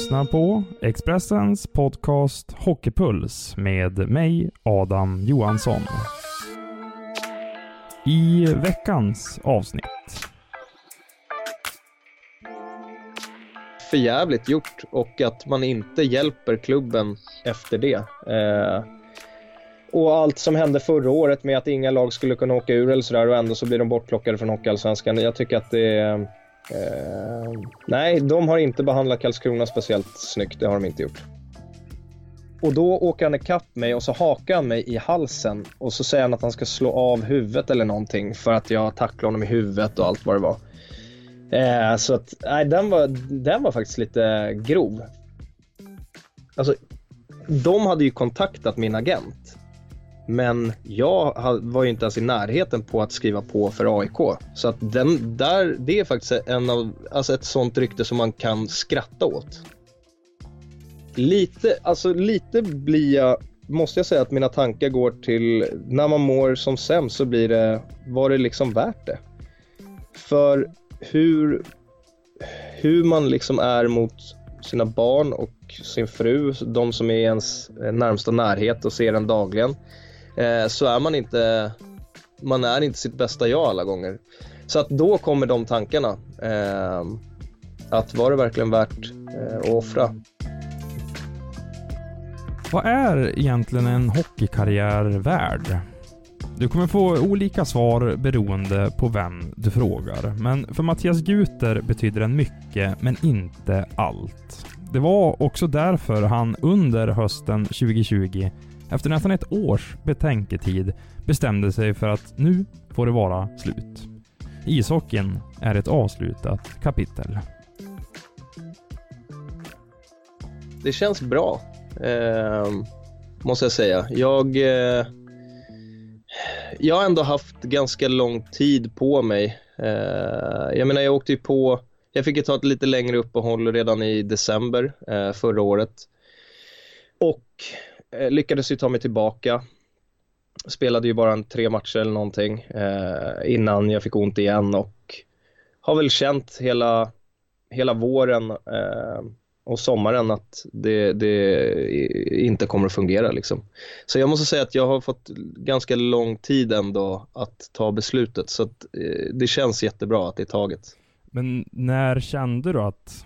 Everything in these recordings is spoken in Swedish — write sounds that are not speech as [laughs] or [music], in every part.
Lyssnar på Expressens podcast Hockeypuls med mig, Adam Johansson. I veckans avsnitt. För jävligt gjort och att man inte hjälper klubben efter det. Eh, och allt som hände förra året med att inga lag skulle kunna åka ur eller sådär och ändå så blir de bortplockade från Hockeyallsvenskan. Jag tycker att det är Eh, nej, de har inte behandlat Karlskrona speciellt snyggt. Det har de inte gjort. Och då åker han ikapp mig och så hakar han mig i halsen och så säger han att han ska slå av huvudet eller någonting för att jag tacklade honom i huvudet och allt vad det var. Eh, så att, nej, den var, den var faktiskt lite grov. Alltså, de hade ju kontaktat min agent men jag var ju inte ens i närheten på att skriva på för AIK. Så att den där, det är faktiskt en av, alltså ett sånt rykte som man kan skratta åt. Lite, alltså lite blir jag, måste jag säga att mina tankar går till när man mår som sämst så blir det, var det liksom värt det? För hur, hur man liksom är mot sina barn och sin fru, de som är i ens närmsta närhet och ser en dagligen eh, så är man inte, man är inte sitt bästa jag alla gånger. Så att då kommer de tankarna. Eh, att var det verkligen värt eh, att offra? Vad är egentligen en hockeykarriär värd? Du kommer få olika svar beroende på vem du frågar. Men för Mattias Guter betyder den mycket, men inte allt. Det var också därför han under hösten 2020 efter nästan ett års betänketid bestämde sig för att nu får det vara slut. Ishockeyn är ett avslutat kapitel. Det känns bra, eh, måste jag säga. Jag, eh, jag har ändå haft ganska lång tid på mig. Eh, jag menar, jag åkte ju på... Jag fick ju ta ett lite längre uppehåll redan i december eh, förra året. Och Eh, lyckades ju ta mig tillbaka. Spelade ju bara en tre matcher eller någonting eh, innan jag fick ont igen och har väl känt hela, hela våren eh, och sommaren att det, det, inte kommer att fungera. Liksom. Så jag måste säga att jag har fått ganska lång tid ändå att ta beslutet så att, eh, det känns jättebra att det är taget. Men när kände du att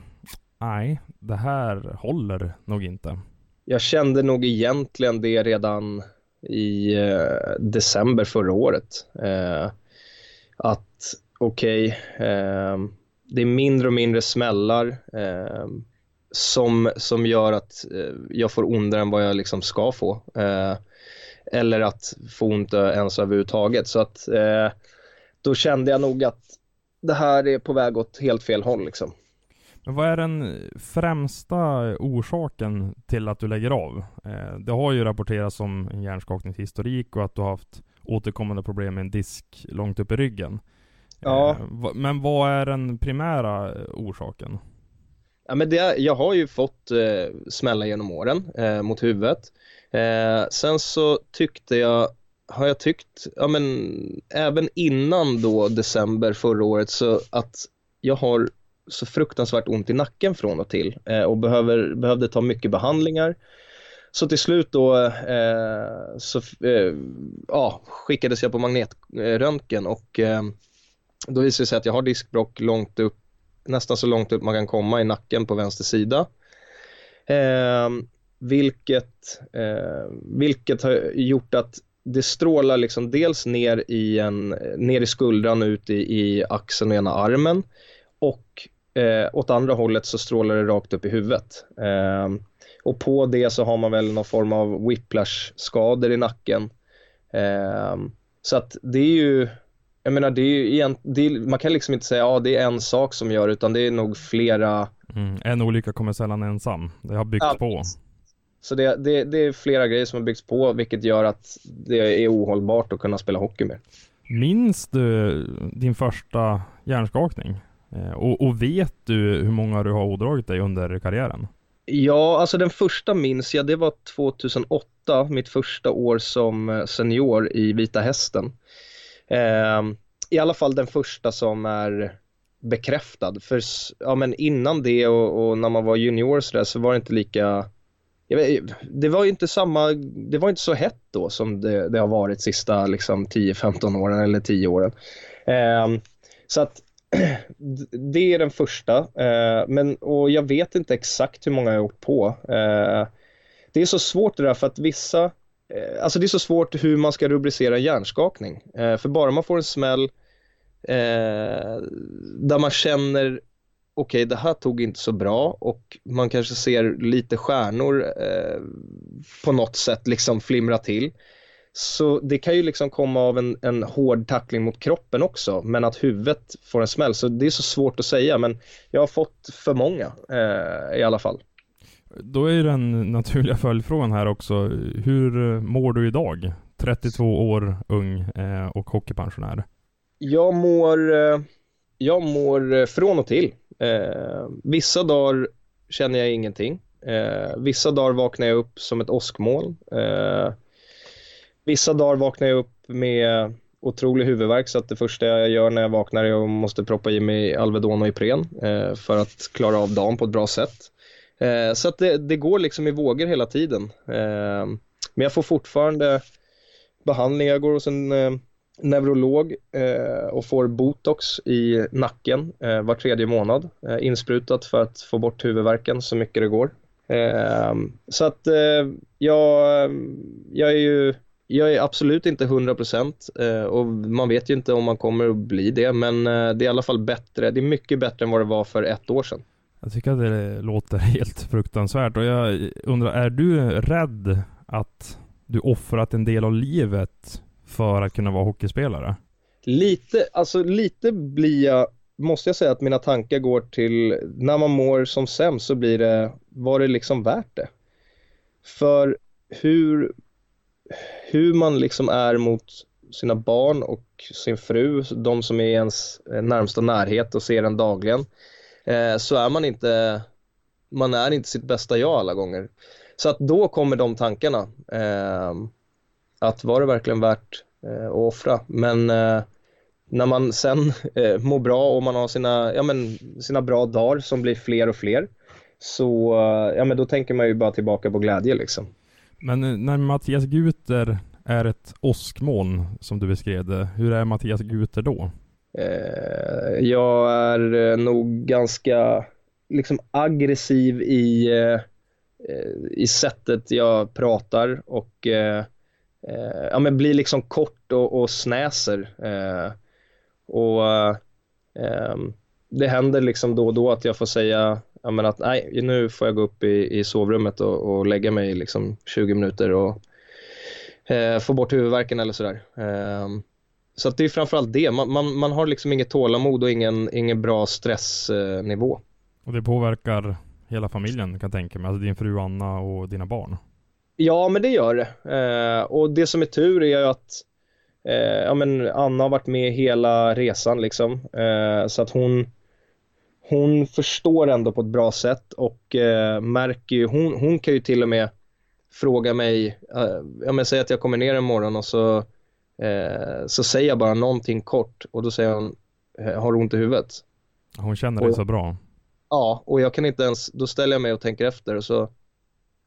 nej, det här håller nog inte? Jag kände nog egentligen det redan i eh, december förra året. Eh, att okej, okay, eh, det är mindre och mindre smällar eh, som, som gör att eh, jag får ondare än vad jag liksom ska få. Eh, eller att få ont ens överhuvudtaget. Så att eh, då kände jag nog att det här är på väg åt helt fel håll liksom. Men vad är den främsta orsaken till att du lägger av? Eh, det har ju rapporterats om en hjärnskakningshistorik och att du har haft återkommande problem med en disk långt upp i ryggen. Ja. Eh, men vad är den primära orsaken? Ja, men det, jag har ju fått eh, smälla genom åren eh, mot huvudet. Eh, sen så tyckte jag, har jag tyckt, ja men även innan då december förra året så att jag har så fruktansvärt ont i nacken från och till eh, och behöver, behövde ta mycket behandlingar. Så till slut då eh, så, eh, ja, skickades jag på magnetröntgen och eh, då visade det sig att jag har diskbråck långt upp, nästan så långt upp man kan komma i nacken på vänster sida. Eh, vilket, eh, vilket har gjort att det strålar liksom dels ner i, en, ner i skuldran ut i, i axeln och ena armen och Eh, åt andra hållet så strålar det rakt upp i huvudet. Eh, och på det så har man väl någon form av whiplash-skador i nacken. Eh, så att det är ju, jag menar det är ju igen, det är, man kan liksom inte säga ja det är en sak som gör utan det är nog flera Mm. En olycka kommer sällan ensam. Det har byggts Ja, på. Så det, det, det är flera grejer som har byggts på vilket gör att det är ohållbart att kunna spela hockey mer. Minns du din första hjärnskakning? Eh, och, och vet du hur många du har ådragit dig under karriären? Ja, alltså den första minns jag, det var 2008, mitt första år som eh, senior i Vita Hästen. Eh, I alla fall den första som är bekräftad. För ja, men innan det och, och när man var junior så, där, så var det inte lika... Jag vet, det var ju inte samma, det var inte så hett då som det, det har varit sista liksom, 10-15 åren eller 10 åren. Eh, så att det är den första. Eh, men, och jag vet inte exakt hur många jag har gjort på. Eh, det är så svårt det där för att vissa, eh, alltså det är så svårt hur man ska rubricera hjärnskakning. Eh, för bara man får en smäll eh, där man känner okej, det här tog inte så bra och man kanske ser lite stjärnor eh, på något sätt liksom flimra till. Så det kan ju liksom komma av en, en hård tackling mot kroppen också, men att huvudet får en smäll. Så det är så svårt att säga, men jag har fått för många eh, i alla fall. Då är ju den naturliga följdfrågan här också. Hur eh, mår du idag? 32 år ung eh, och hockeypensionär. Jag mår, eh, jag mår eh, från och till. Eh, vissa dagar känner jag ingenting. Vissa dagar vaknar jag upp som ett åskmoln. Vissa dagar vaknar jag upp med otrolig huvudvärk så att det första jag gör när jag vaknar är att jag måste proppa i mig Alvedon och Ipren eh, för att klara av dagen på ett bra sätt. Eh, så att det, det går liksom i vågor hela tiden. Eh, men jag får fortfarande behandling. Jag går hos en eh, neurolog eh, och får botox i nacken eh, var tredje månad. Eh, insprutat för att få bort huvudvärken så mycket det går. Eh, så att eh, jag, jag är ju jag är absolut inte 100% eh, och man vet ju inte om man kommer att bli det men eh, det är i alla fall bättre. Det är mycket bättre än vad det var för ett år sedan. Jag tycker att det låter [laughs] helt fruktansvärt och jag undrar, är du rädd att du offrat en del av livet för att kunna vara hockeyspelare? Lite, alltså lite blir jag, måste jag säga att mina tankar går till, när man mår som sämst så blir det, var det liksom värt det? För hur, hur man liksom är mot sina barn och sin fru, de som är i ens eh, närmsta närhet och ser en dagligen, eh, så är man inte, man är inte sitt bästa jag alla gånger. Så att då kommer de tankarna. Ehm, att var det verkligen värt eh, att offra? Men när man sen [laughs] eh, mår bra och man har sina, ja, men, sina bra dagar som blir fler och fler så ja, men då tänker man ju bara tillbaka på glädje liksom. Men eh, när Mattias Guter är ett åskmoln, som du beskrev det, hur är Mattias Guter då? Eh, jag är eh, nog ganska liksom aggressiv i, i sättet jag pratar och ja, men blir liksom kort och, och snäser. Och det händer liksom då och då att jag får säga ja, men att nej, nu får jag gå upp i, i sovrummet och, och lägga mig i liksom 20 minuter och eh, få bort huvudvärken eller sådär. Ehm, så att det är framförallt det. Man, man, man har liksom inget tålamod och ingen, ingen bra stressnivå. Och det påverkar hela familjen kan jag tänka mig, alltså din fru Anna och dina barn. Ja, men det gör det. Eh, och det som är tur är ju att eh, ja, men Anna har varit med hela resan liksom. Eh, så att hon, hon förstår ändå på ett bra sätt och eh, märker ju, hon, hon kan ju till och med fråga mig, eh, ja men säg att jag kommer ner en morgon och så, eh, så säger jag bara någonting kort och då säger hon, eh, har du ont i huvudet? Hon känner dig så bra. Ja, och jag kan inte ens, då ställer jag mig och tänker efter och så,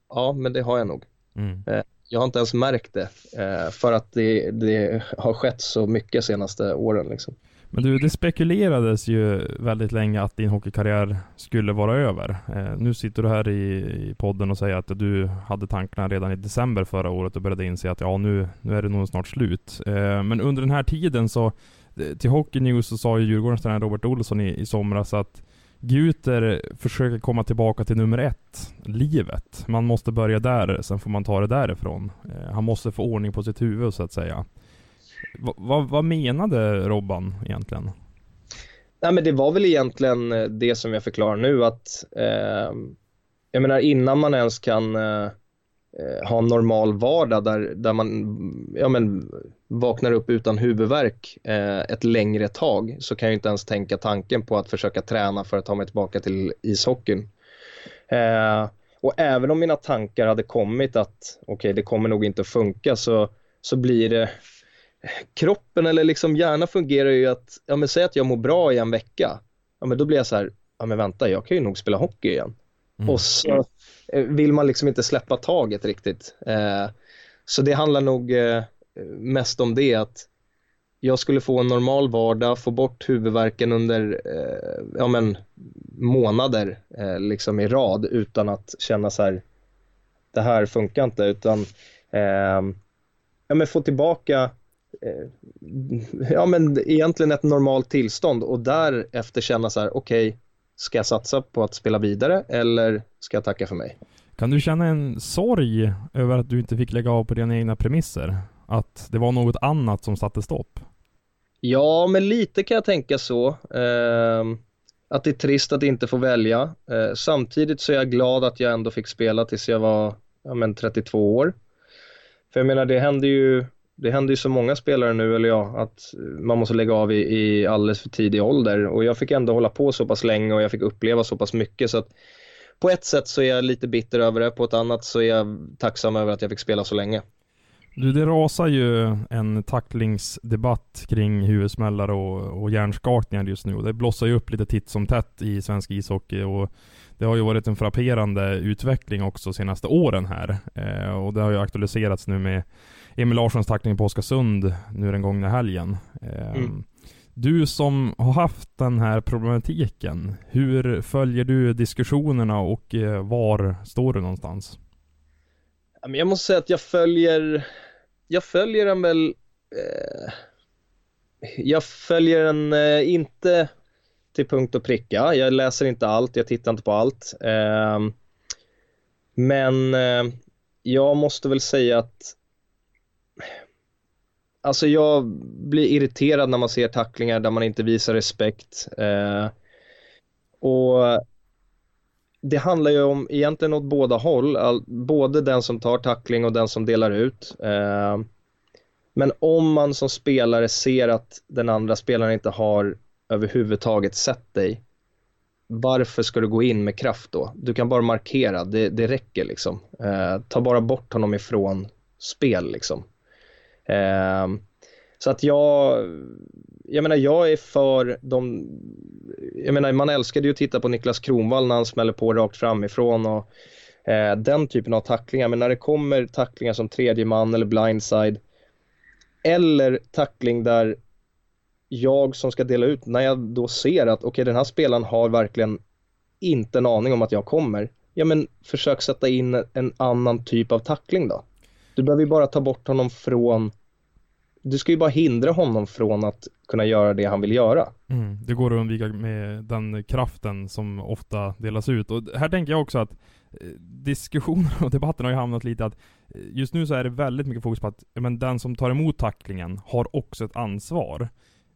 ja men det har jag nog. Mm. Jag har inte ens märkt det eh, för att det, det har skett så mycket senaste åren. Liksom. Men du, det spekulerades ju väldigt länge att din hockeykarriär skulle vara över. Eh, nu sitter du här i, i podden och säger att du hade tankarna redan i december förra året och började inse att ja, nu, nu är det nog snart slut. Eh, men under den här tiden så, eh, till Hockey News så sa ju Djurgårdens tränare Robert Olsson i, i somras att Guter försöker komma tillbaka till nummer ett, livet. Man måste börja där, sen får man ta det därifrån. Eh, han måste få ordning på sitt huvud så att säga. Va, va, vad menade Robban egentligen? nej, men det var väl egentligen eh, det som jag förklarar nu att eh, jag menar innan man ens kan eh, eh, ha en normal vardag där, där man ja, men, vaknar upp utan huvudvärk eh, ett längre tag så kan jag inte ens tänka tanken på att försöka träna för att ta mig tillbaka till ishockeyn. Eh, och även om mina tankar hade kommit att okej, okay, det kommer nog inte att funka så, så blir det kroppen eller liksom hjärnan fungerar ju att, ja men säg att jag mår bra i en vecka, ja men då blir jag så här, ja men vänta, jag kan ju nog spela hockey igen. Mm. Och så Eh, vill man liksom inte släppa taget riktigt. Eh, så det handlar nog eh, mest om det att jag skulle få en normal vardag, få bort huvudvärken under ja, men, månader liksom i rad utan att känna så här det här funkar inte utan ja, men få tillbaka [laughs] ja, men egentligen ett normalt tillstånd och därefter känna så här okej okay, Ska jag satsa på att spela vidare eller ska jag tacka för mig? Kan du känna en sorg över att du inte fick lägga av på dina egna premisser? Att det var något annat som satte stopp? Ja, men lite kan jag tänka så. Eh, att det är trist att inte få välja. Eh, samtidigt så är jag glad att jag ändå fick spela tills jag var ja, men 32 år. För jag menar, det händer ju det händer ju så många spelare nu, eller ja, att man måste lägga av i, i alldeles för tidig ålder. Och jag fick ändå hålla på så pass länge och jag fick uppleva så pass mycket. Så att på ett sätt så är jag lite bitter över det, på ett annat så är jag tacksam över att jag fick spela så länge. Du, det rasar ju en tacklingsdebatt kring huvudsmällar och, och hjärnskakningar just nu. Det blossar ju upp lite titt som tätt i svensk ishockey och det har ju varit en frapperande utveckling också senaste åren här. Eh, och det har ju aktualiserats nu med Emil Larssons tackling på Oskarsund nu den gångna helgen. Eh, mm. Du som har haft den här problematiken, hur följer du diskussionerna och eh, var står du någonstans? Jag måste säga att jag följer, jag följer den väl, eh, jag följer den eh, inte till punkt och pricka. Jag läser inte allt, jag tittar inte på allt. Eh, men jag måste väl säga att Alltså jag blir irriterad när man ser tacklingar där man inte visar respekt. Eh, och det handlar ju om egentligen åt båda håll, all, både den som tar tackling och den som delar ut. Eh, men om man som spelare ser att den andra spelaren inte har överhuvudtaget sett dig, varför ska du gå in med kraft då? Du kan bara markera, det, det räcker liksom. Eh, ta bara bort honom ifrån spel liksom. Eh, så att jag, jag menar jag är för de, jag menar man älskade ju att titta på Niklas Kronvall när han smäller på rakt framifrån och eh, den typen av tacklingar. Men när det kommer tacklingar som tredje man eller blindside eller tackling där jag som ska dela ut, när jag då ser att okej okay, den här spelaren har verkligen inte en aning om att jag kommer, ja men försök sätta in en annan typ av tackling då. Du behöver ju bara ta bort honom från du ska ju bara hindra honom från att kunna göra det han vill göra. Mm, det går att undvika med den kraften som ofta delas ut. Och här tänker jag också att eh, diskussioner och debatten har ju hamnat lite att eh, just nu så är det väldigt mycket fokus på att men den som tar emot tacklingen har också ett ansvar.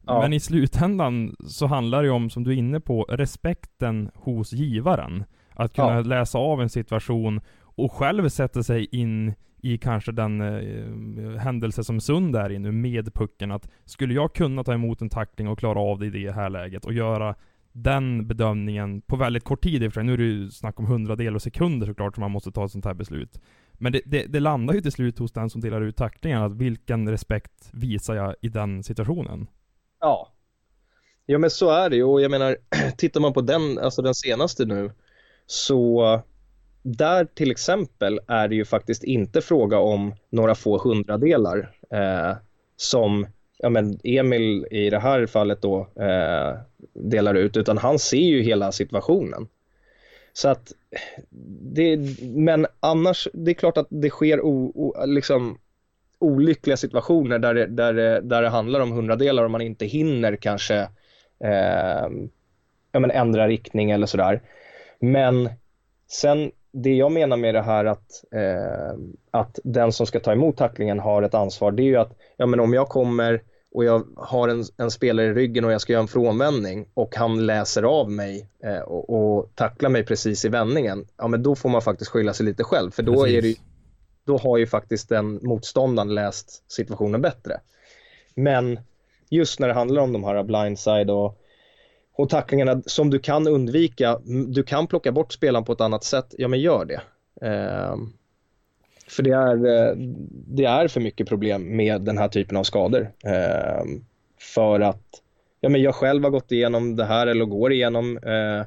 Ja. Men i slutändan så handlar det ju om, som du är inne på, respekten hos givaren. Att kunna ja. läsa av en situation och själv sätta sig in i kanske den eh, händelse som Sund är i nu med pucken. Att skulle jag kunna ta emot en tackling och klara av det i det här läget och göra den bedömningen på väldigt kort tid i och för sig. Nu är det ju snack om hundradel och sekunder såklart som man måste ta ett sånt här beslut. Men det, det, det, landar ju till slut hos den som delar ut tacklingen, att vilken respekt visar jag i den situationen? Ja. Ja men så är det ju och jag menar, [clears throat] tittar man på den, alltså den senaste nu, så där till exempel är det ju faktiskt inte fråga om några få hundradelar eh, som ja, men Emil i det här fallet då eh, delar ut, utan han ser ju hela situationen. Så att det, men annars, det är klart att det sker o, o, liksom, olyckliga situationer där det, där, det, där det handlar om hundradelar och man inte hinner kanske eh, ja, men ändra riktning eller sådär. Men sen det jag menar med det här att, eh, att den som ska ta emot tacklingen har ett ansvar, det är ju att ja, men om jag kommer och jag har en, en, spelare i ryggen och jag ska göra en frånvändning och han läser av mig eh, och, och, tacklar mig precis i vändningen, ja men då får man faktiskt skylla sig lite själv för då, är det, då har ju faktiskt den motståndaren läst situationen bättre. Men just när det handlar om de här blindside och, och tacklingarna som du kan undvika, du kan plocka bort spelaren på ett annat sätt, ja men gör det. Eh, för det är, eh, det är för mycket problem med den här typen av skador. Eh, för att ja, men jag själv har gått igenom det här eller går igenom eh,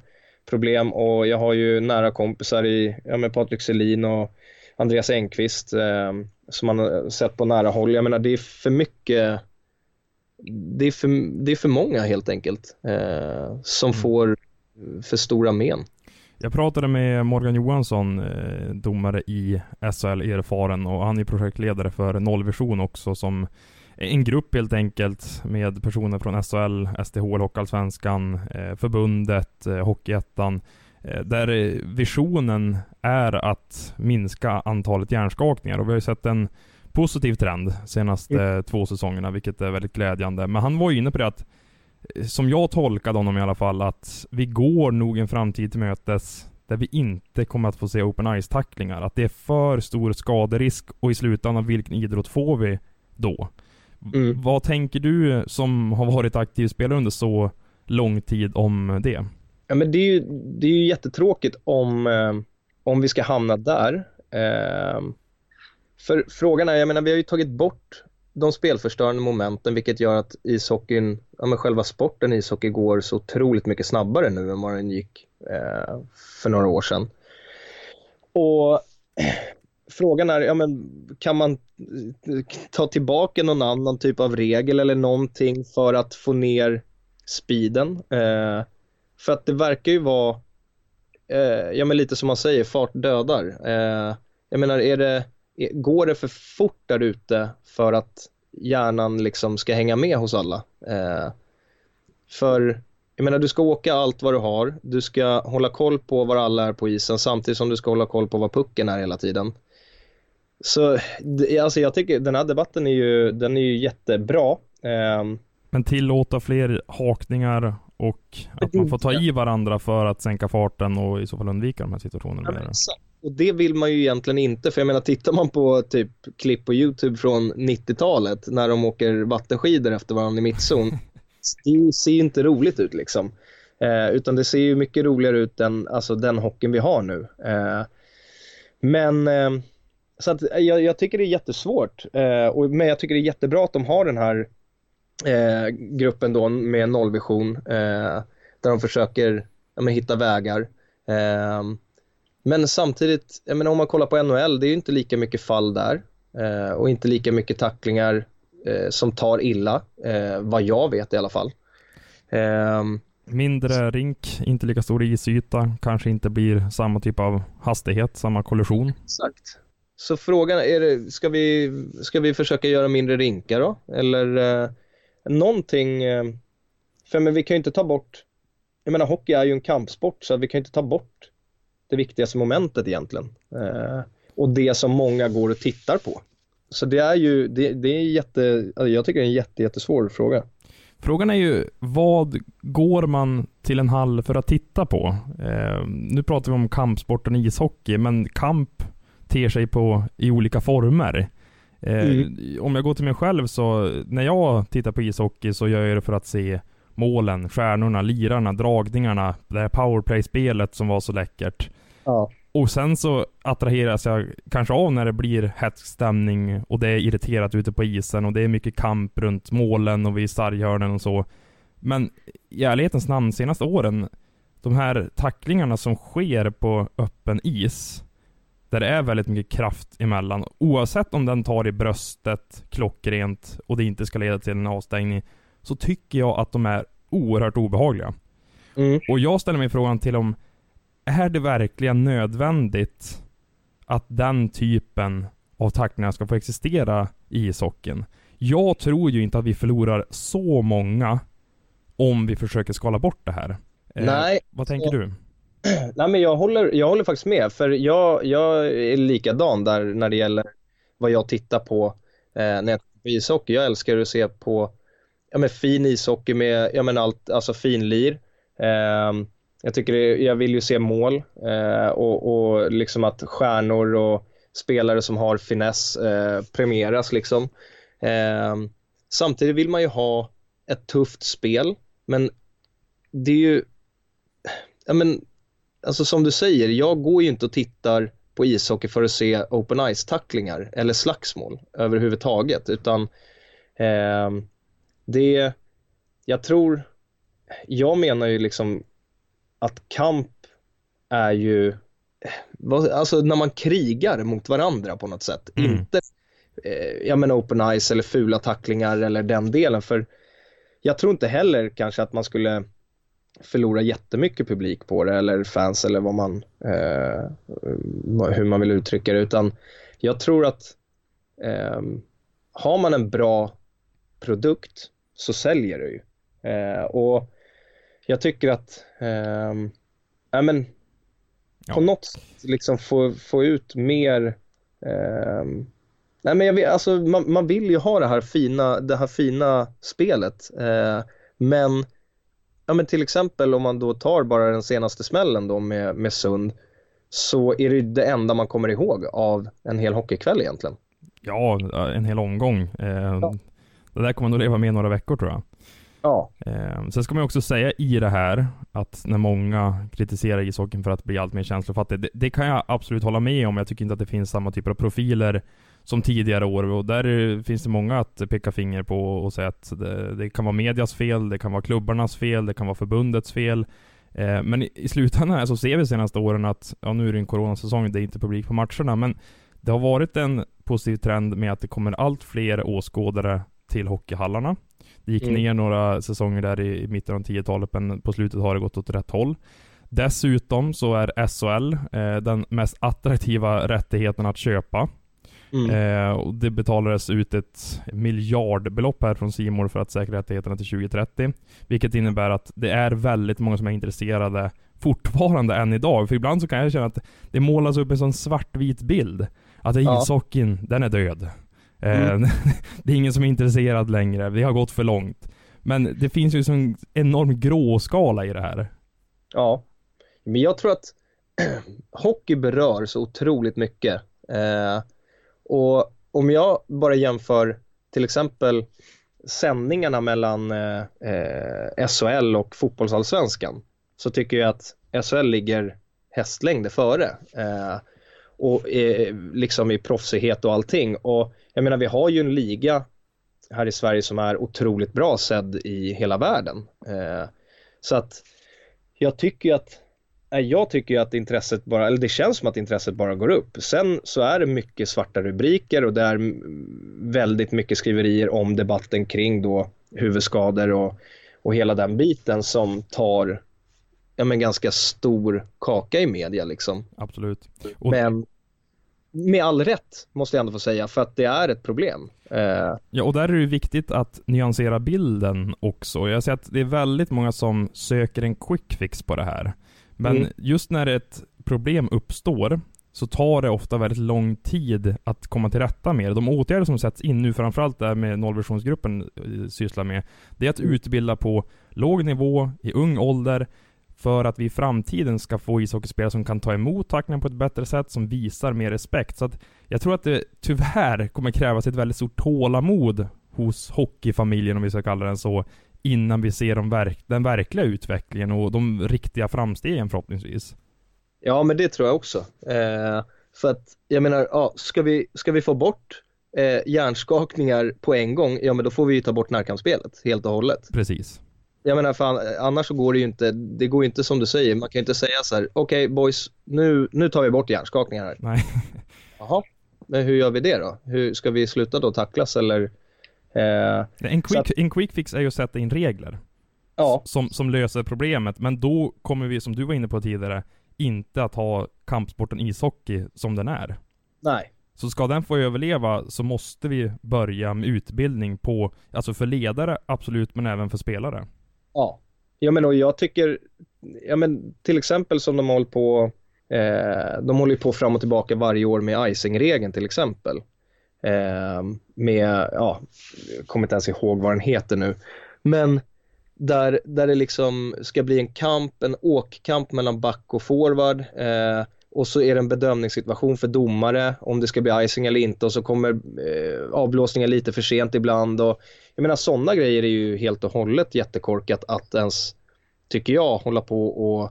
problem och jag har ju nära kompisar i ja, men Patrik Selin och Andreas Engqvist eh, som man har sett på nära håll. Jag menar det är för mycket det är för, det är för många helt enkelt eh, som mm. får för stora men. Jag pratade med Morgan Johansson, eh, domare i SHL, erfaren, och han är projektledare för Nollvision också, som en grupp helt enkelt med personer från SHL, STHL, Hockeyallsvenskan, eh, förbundet, eh, Hockeyettan, där visionen är att minska antalet hjärnskakningar och vi har ju sett en positiv trend senaste mm. två säsongerna, vilket är väldigt glädjande. Men han var ju inne på det att som jag tolkade honom i alla fall, att vi går nog en framtid till mötes där vi inte kommer att få se open ice-tacklingar. Att det är för stor skaderisk och i slutändan, vilken idrott får vi då? Mm. Vad tänker du som har varit aktiv spelare under så lång tid om det? Ja, men det är ju, det är ju jättetråkigt om, eh, om vi ska hamna där. För frågan är, jag menar vi har ju tagit bort de spelförstörande momenten vilket gör att ishockeyn, ja men själva sporten ishockey går så otroligt mycket snabbare nu än vad den gick eh, för några år sedan. Och [clears throat] frågan är, ja men kan man eh, ta tillbaka någon annan typ av regel eller någonting för att få ner speeden? Eh, för att det verkar ju vara, eh, ja men lite som man säger, fart dödar. Eh, jag menar, är det går det för fort där ute för att hjärnan liksom ska hänga med hos alla? Eh, för jag menar, du ska åka allt vad du har. Du ska hålla koll på var alla är på isen samtidigt som du ska hålla koll på var pucken är hela tiden. Så alltså jag tycker den här debatten är ju, den är ju jättebra. Eh, Men tillåta fler hakningar och att man får ta i varandra för att sänka farten och i så fall undvika de här situationerna. Ja, och det vill man ju egentligen inte, för jag menar tittar man på typ klipp på YouTube från 90-talet när de åker vattenskidor efter varandra i mittzon, [laughs] det ser ju inte roligt ut liksom. Eh, utan det ser ju mycket roligare ut än alltså, den hockeyn vi har nu. Eh, men eh, så att jag, jag, tycker det är jättesvårt, eh, och, men jag tycker det är jättebra att de har den här eh, gruppen då med nollvision eh, där de försöker ja, hitta vägar. Men samtidigt, jag menar, om man kollar på NHL, det är ju inte lika mycket fall där eh, och inte lika mycket tacklingar eh, som tar illa, eh, vad jag vet i alla fall. Ehm, Mindre rink, inte lika stor isyta, kanske inte blir samma typ av hastighet, samma kollision. Exakt. Så frågan är, det, ska, vi, ska vi försöka göra mindre rinkar då? Eller eh, någonting, eh, för men vi kan ju inte ta bort, jag menar hockey är ju en kampsport så vi kan ju inte ta bort det viktigaste momentet egentligen. Eh, och det som många går och tittar på. Så det är ju, det, det är jätte, alltså jag tycker det är en jätte, jättesvår fråga. Frågan är ju, vad går man till en hall för att titta på? Eh, nu pratar vi om kampsporten ishockey, men kamp ter sig på, i olika former. Eh, mm. Om jag går till mig själv så, när jag tittar på ishockey så gör jag det för att se målen, stjärnorna, lirarna, dragningarna, det här powerplay-spelet som var så läckert. Ja. Och sen så attraheras jag kanske av när det blir hätsk stämning och det är irriterat ute på isen och det är mycket kamp runt målen och vid sarghörnen och så. Men i ärlighetens namn, senaste åren, de här tacklingarna som sker på öppen is, där det är väldigt mycket kraft emellan, oavsett om den tar i bröstet klockrent och det inte ska leda till en avstängning, så tycker jag att de är oerhört obehagliga. Mm. Och jag ställer mig frågan till om är det verkligen nödvändigt att den typen av tacklingar ska få existera i ishockeyn? Jag tror ju inte att vi förlorar så många om vi försöker skala bort det här. Eh, Nej. Eh, vad tänker du? [clears throat] Nej men jag håller, jag håller faktiskt med för jag, jag är likadan där när det gäller vad jag tittar på eh, när jag tittar på ishockey. Jag älskar att se på ja, men fin ishockey med ja, men allt, alltså finlir. Eh, jag, tycker det, jag vill ju se mål eh, och, och liksom att stjärnor och spelare som har finess eh, premieras liksom. Eh, samtidigt vill man ju ha ett tufft spel, men det är ju, ja men, alltså som du säger, jag går ju inte och tittar på ishockey för att se open ice-tacklingar eller slagsmål överhuvudtaget, utan eh, det, jag tror, jag menar ju liksom att kamp är ju, alltså när man krigar mot varandra på något sätt, mm. inte eh, ja men open ice eller fula tacklingar eller den delen, för jag tror inte heller kanske att man skulle förlora jättemycket publik på det eller fans eller vad man, eh, hur man vill uttrycka det utan jag tror att eh, har man en bra produkt så säljer det ju. Eh, och jag tycker att, eh, ja men ja. på något sätt liksom få, få ut mer eh, Nej men jag vet, alltså man, man, vill ju ha det här fina, det här fina spelet eh, men ja men till exempel om man då tar bara den senaste smällen då med, med Sund så är det det enda man kommer ihåg av en hel hockeykväll egentligen. Ja, en hel omgång. Eh, ja. Det där kommer nog leva med några veckor tror jag. Ja. Eh, sen ska man också säga i det här att när många kritiserar ishockeyn för att bli allt mer känslofattig, det, det, kan jag absolut hålla med om. Jag tycker inte att det finns samma typer av profiler som tidigare år och där finns det många att peka finger på och säga att det, det kan vara medias fel, det kan vara klubbarnas fel, det kan vara förbundets fel. Eh, men i, i slutändan så ser vi de senaste åren att, ja nu är det en coronasäsong, det är inte publik på matcherna, men det har varit en positiv trend med att det kommer allt fler åskådare till hockeyhallarna. Det gick mm. ner några säsonger där i, i mitten av 10-talet, men på slutet har det gått åt rätt håll. Dessutom så är SHL eh, den mest attraktiva rättigheten att köpa. Mm. Eh, och det betalades ut ett miljardbelopp här från Simor för att säkra rättigheterna till 2030. Vilket innebär att det är väldigt många som är intresserade fortfarande än idag. För ibland så kan jag känna att det målas upp en sån svartvit bild. Att ja. ishockeyn, den är död. Eh, mm. [laughs] det är ingen som är intresserad längre. Vi har gått för långt. Men det finns ju en enorm gråskala i det här. Ja, men jag tror att [clears throat] hockey berör så otroligt mycket. Eh, och om jag bara jämför till exempel sändningarna mellan eh, eh SHL och fotbollsallsvenskan så tycker jag att SHL ligger hästlängder före. Eh, och eh, liksom i proffsighet och allting. Och jag menar vi har ju en liga här i Sverige som är otroligt bra sedd i hela världen. Eh, så att jag tycker att eh, jag tycker att intresset bara, eller det känns som att intresset bara går upp. Sen så är det mycket svarta rubriker och det är väldigt mycket skriverier om debatten kring då huvudskador och, och hela den biten som tar ja, men ganska stor kaka i media liksom. Absolut. Och... Men med all rätt, måste jag ändå få säga, för att det är ett problem. Eh... Ja, och där är det viktigt att nyansera bilden också. Jag ser att det är väldigt många som söker en quick fix på det här. Men mm. just när ett problem uppstår så tar det ofta väldigt lång tid att komma till rätta med det. De åtgärder som sätts in nu, framförallt det med nollvisionsgruppen eh, sysslar med, det är att utbilda på låg nivå, i ung ålder, för att vi i framtiden ska få ishockeyspelare som kan ta emot tacklingar på ett bättre sätt, som visar mer respekt. Så att jag tror att det tyvärr kommer krävas ett väldigt stort tålamod hos hockeyfamiljen, om vi ska kalla den så, innan vi ser de verk den verkliga utvecklingen och de riktiga framstegen förhoppningsvis. Ja, men det tror jag också. Eh, för att, jag menar, ja, ska, vi, ska vi få bort eh, hjärnskakningar på en gång, ja men då får vi ju ta bort närkampsspelet helt och hållet. Precis. Jag menar, för annars så går det ju inte, det går ju inte som du säger, man kan ju inte säga så här, okej okay, boys, nu, nu tar vi bort hjärnskakningar här. Nej. [laughs] Jaha, men hur gör vi det då? Hur, ska vi sluta då tacklas eller Eh, en, quick, att, en quick fix är ju att sätta in regler. Ja. Som, som löser problemet, men då kommer vi, som du var inne på tidigare, inte att ha kampsporten ishockey som den är. Nej. Så ska den få överleva så måste vi börja med utbildning på, alltså för ledare absolut, men även för spelare. Ja. Ja men och jag tycker, ja men till exempel som de håller på, eh, de håller på fram och tillbaka varje år med icing-regeln till exempel. Eh, med, ja, jag kommer inte ens ihåg vad den heter nu. Men där, där det liksom ska bli en kamp, en åkkamp mellan back och forward eh, och så är det en bedömningssituation för domare om det ska bli icing eller inte och så kommer eh, avblåsningen lite för sent ibland och jag menar sådana grejer är ju helt och hållet jättekorkat att ens, tycker jag, hålla på och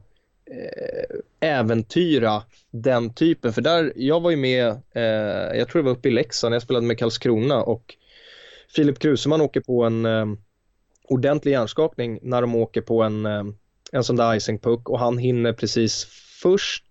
eh, äventyra den typen. För där, jag var ju med, eh, jag tror det var uppe i Leksand, jag spelade med Karlskrona och Filip Kruseman åker på en eh, ordentlig hjärnskakning när de åker på en, eh, en sån där icing puck och han hinner precis först.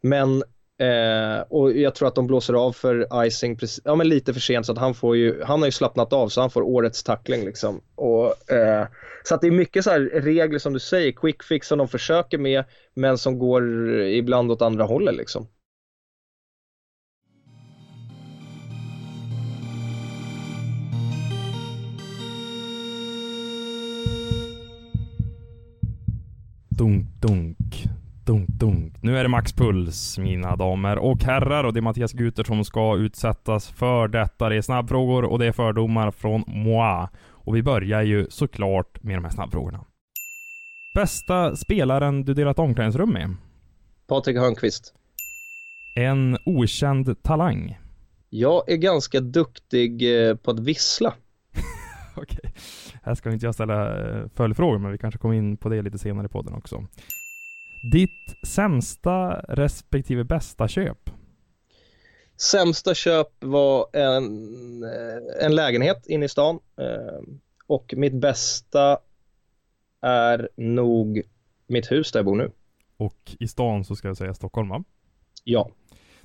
Men Eh, och jag tror att de blåser av för icing precis, ja, men lite för sent så att han får ju, han har ju slappnat av så han får årets tackling liksom. Och, eh, så att det är mycket så här regler som du säger, quick fix som de försöker med men som går ibland åt andra hållet liksom. Dunk, dunk. Dunk, dunk. Nu är det maxpuls, mina damer och herrar. Och det är Mattias Guter som ska utsättas för detta. Det är snabbfrågor och det är fördomar från moi. Och vi börjar ju såklart med de här snabbfrågorna. Bästa spelaren du delat omklädningsrum med? Patrik Hörnqvist. En okänd talang? Jag är ganska duktig eh, på att vissla. [laughs] Okej. Här ska inte jag ställa eh, följdfrågor, men vi kanske kommer in på det lite senare i podden också. Ditt sämsta respektive bästa köp? Sämsta köp var en, eh, en lägenhet inne i stan eh, och mitt bästa är nog mitt hus där jag bor nu. Och i stan så ska jag säga Stockholm va? Ja.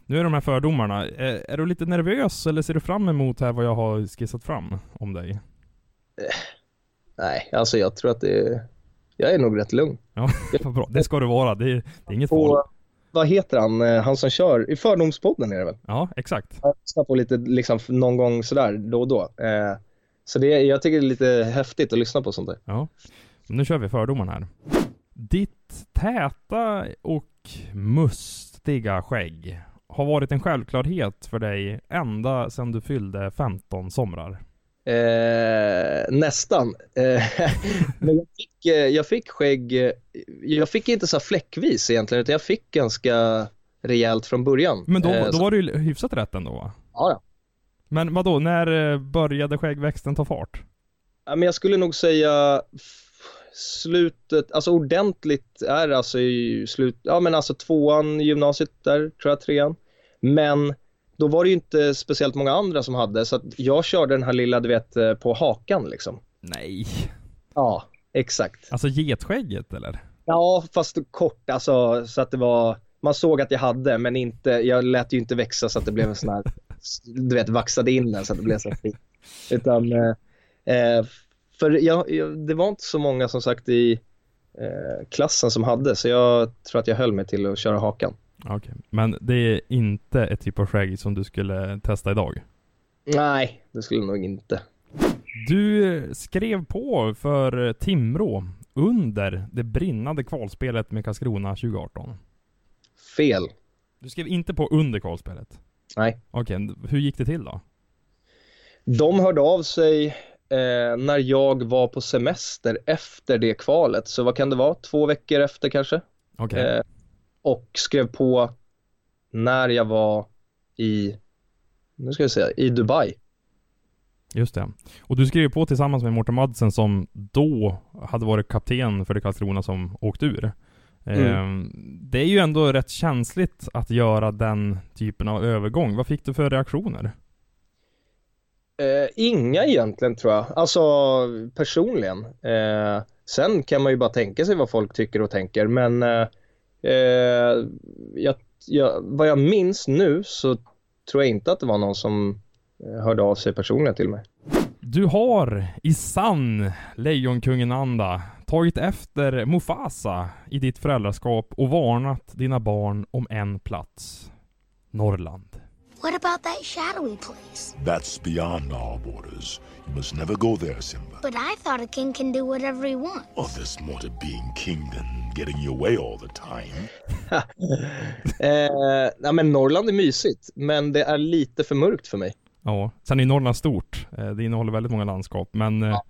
Nu är de här fördomarna, är, är, du lite nervös eller ser du fram emot här vad jag har skissat fram om dig? Nej, alltså jag tror att det jag är nog rätt lugn. Ja, [laughs] vad bra. Det ska du vara. Det är, det är inget farligt. Vad heter han, eh, han som kör, i Fördomspodden är det väl? Ja, exakt. Jag lyssnar på lite liksom någon gång sådär då och då. Eh, så det, jag tycker det är lite häftigt att lyssna på sånt där. Ja. Nu kör vi fördomarna här. Ditt täta och mustiga skägg har varit en självklarhet för dig ända sedan du fyllde 15 somrar. Eh, nästan. Eh, [laughs] men jag fick, eh, jag fick skägg, eh, jag fick inte så fläckvis egentligen utan jag fick ganska rejält från början. Men då, eh, då var det ju hyfsat rätt ändå va? Ja. Men vad då när började skäggväxten ta fart? ja. Men jag skulle nog säga slutet, alltså ordentligt är alltså i slut, ja men alltså tvåan gymnasiet där, tror jag, trean. Men då var det ju inte speciellt många andra som hade så att jag körde den här lilla du vet eh, på hakan liksom. Nej. Ja, exakt. Alltså getskägget eller? Ja, fast kort alltså så att det var, man såg att jag hade men inte, jag lät ju inte växa så att det blev en sån här, [laughs] du vet vaxade in den så att det blev så fint. Utan, eh, eh, för jag, jag, det var inte så många som sagt i eh, klassen som hade så jag tror att jag höll mig till att köra hakan. Okej, okay. men det är inte ett typ av skägg som du skulle testa idag? Nej, det skulle nog inte. Du skrev på för Timrå under det brinnande kvalspelet med Karlskrona 2018. Fel. Du skrev inte på under kvalspelet? Nej. Okej, okay. hur gick det till då? De hörde av sig eh, när jag var på semester efter det kvalet. Så vad kan det vara? Två veckor efter kanske? Okej. Okay. Eh, och skrev på när jag var i, nu ska jag säga, i Dubai. Just det. Och du skrev på tillsammans med Mårten Madsen som då hade varit kapten för det Karlskrona som åkte ur. Mm. Ehm, det är ju ändå rätt känsligt att göra den typen av övergång. Vad fick du för reaktioner? Eh, inga egentligen tror jag, alltså personligen. Eh, sen kan man ju bara tänka sig vad folk tycker och tänker men eh, Eh, jag, jag, vad jag minns nu så tror jag inte att det var någon som eh, hörde av sig personligen till mig. Du har i sann Lejonkungen-anda tagit efter Mufasa i ditt föräldraskap och varnat dina barn om en plats. Norrland. What about that shadowy place? That's beyond our borders. You must never go there, Simba. But I thought a king can do whatever he wants. Oh, there's more to being king than getting your way all the time. [laughs] eh, ja, men Norrland är mysigt, men det är lite för mörkt för mig. Ja, sen är Norrland stort. Eh, det innehåller väldigt många landskap, men eh, ja.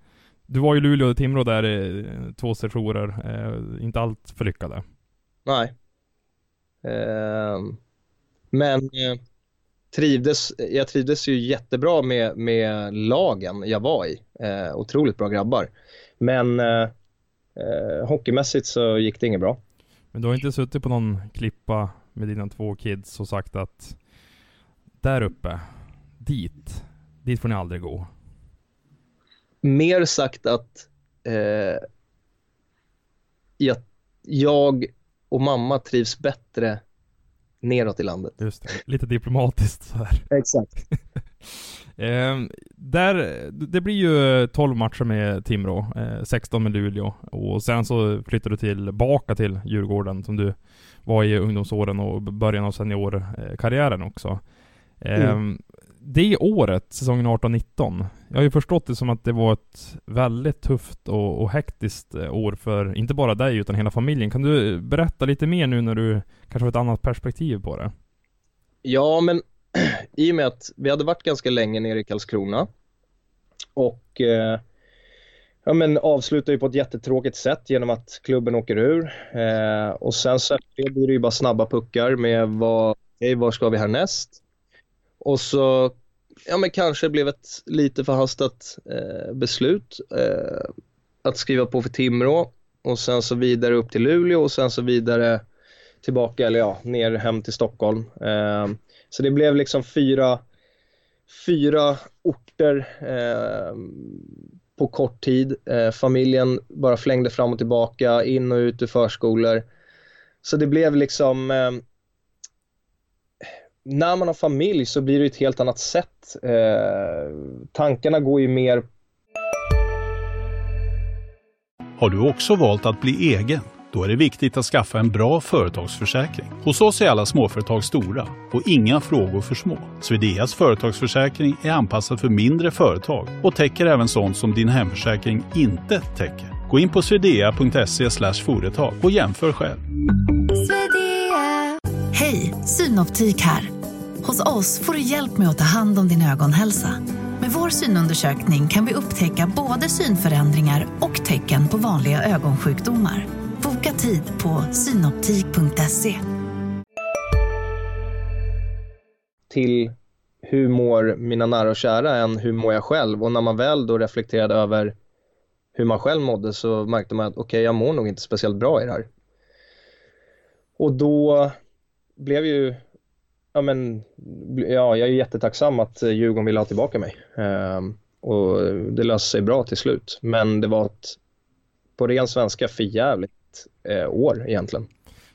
Du var ju Luleå och Timrå där i två sessioner, eh, inte allt för lyckade. Nej. Eh, men eh, trivdes, jag trivdes ju jättebra med, med lagen jag var i. Eh, otroligt bra grabbar. Men eh, eh, hockeymässigt så gick det inget bra. Men du har inte suttit på någon klippa med dina två kids och sagt att där uppe, dit, dit får ni aldrig gå? Mer sagt att eh, jag, jag och mamma trivs bättre neråt i landet. Just det, lite diplomatiskt så här. Exakt. [laughs] eh, där, det blir ju 12 matcher med Timrå, eh, 16 med Luleå och sen så flyttar du tillbaka till Djurgården som du var i ungdomsåren och början av seniorkarriären också. Eh, mm det året, säsongen 18-19, jag har ju förstått det som att det var ett väldigt tufft och, och hektiskt eh, år för, inte bara dig, utan hela familjen. Kan du berätta lite mer nu när du kanske har ett annat perspektiv på det? Ja, men [clears throat] i och med att vi hade varit ganska länge nere i Karlskrona och eh, ja, men avslutar ju på ett jättetråkigt sätt genom att klubben åker ur. Eh, och sen så blir det ju bara snabba puckar med vad, okay, var ska vi härnäst? Och så, ja men kanske blev ett lite förhastat eh, beslut eh, att skriva på för Timrå och sen så vidare upp till Luleå och sen så vidare tillbaka, eller ja, ner hem till Stockholm. Eh, så det blev liksom fyra, fyra orter eh, på kort tid. Eh, familjen bara flängde fram och tillbaka, in och ut ur förskolor. Så det blev liksom eh, när man har familj så blir det ett helt annat sätt. Eh, tankarna går ju mer... Har du också valt att bli egen? Då är det viktigt att skaffa en bra företagsförsäkring. Hos oss är alla småföretag stora och inga frågor för små. Swedeas företagsförsäkring är anpassad för mindre företag och täcker även sånt som din hemförsäkring inte täcker. Gå in på swedea.se företag och jämför själv. Hej, Synoptik här. Hos oss får du hjälp med att ta hand om din ögonhälsa. Med vår synundersökning kan vi upptäcka både synförändringar och tecken på vanliga ögonsjukdomar. Boka tid på synoptik.se. Till hur mår mina nära och kära än hur mår jag själv? Och när man väl då reflekterade över hur man själv mådde så märkte man att okej, okay, jag mår nog inte speciellt bra i det här. Och då blev ju, ja men, ja, jag är jättetacksam att Djurgården ville ha tillbaka mig. Um, och det löste sig bra till slut. Men det var ett, på ren svenska, förjävligt eh, år egentligen.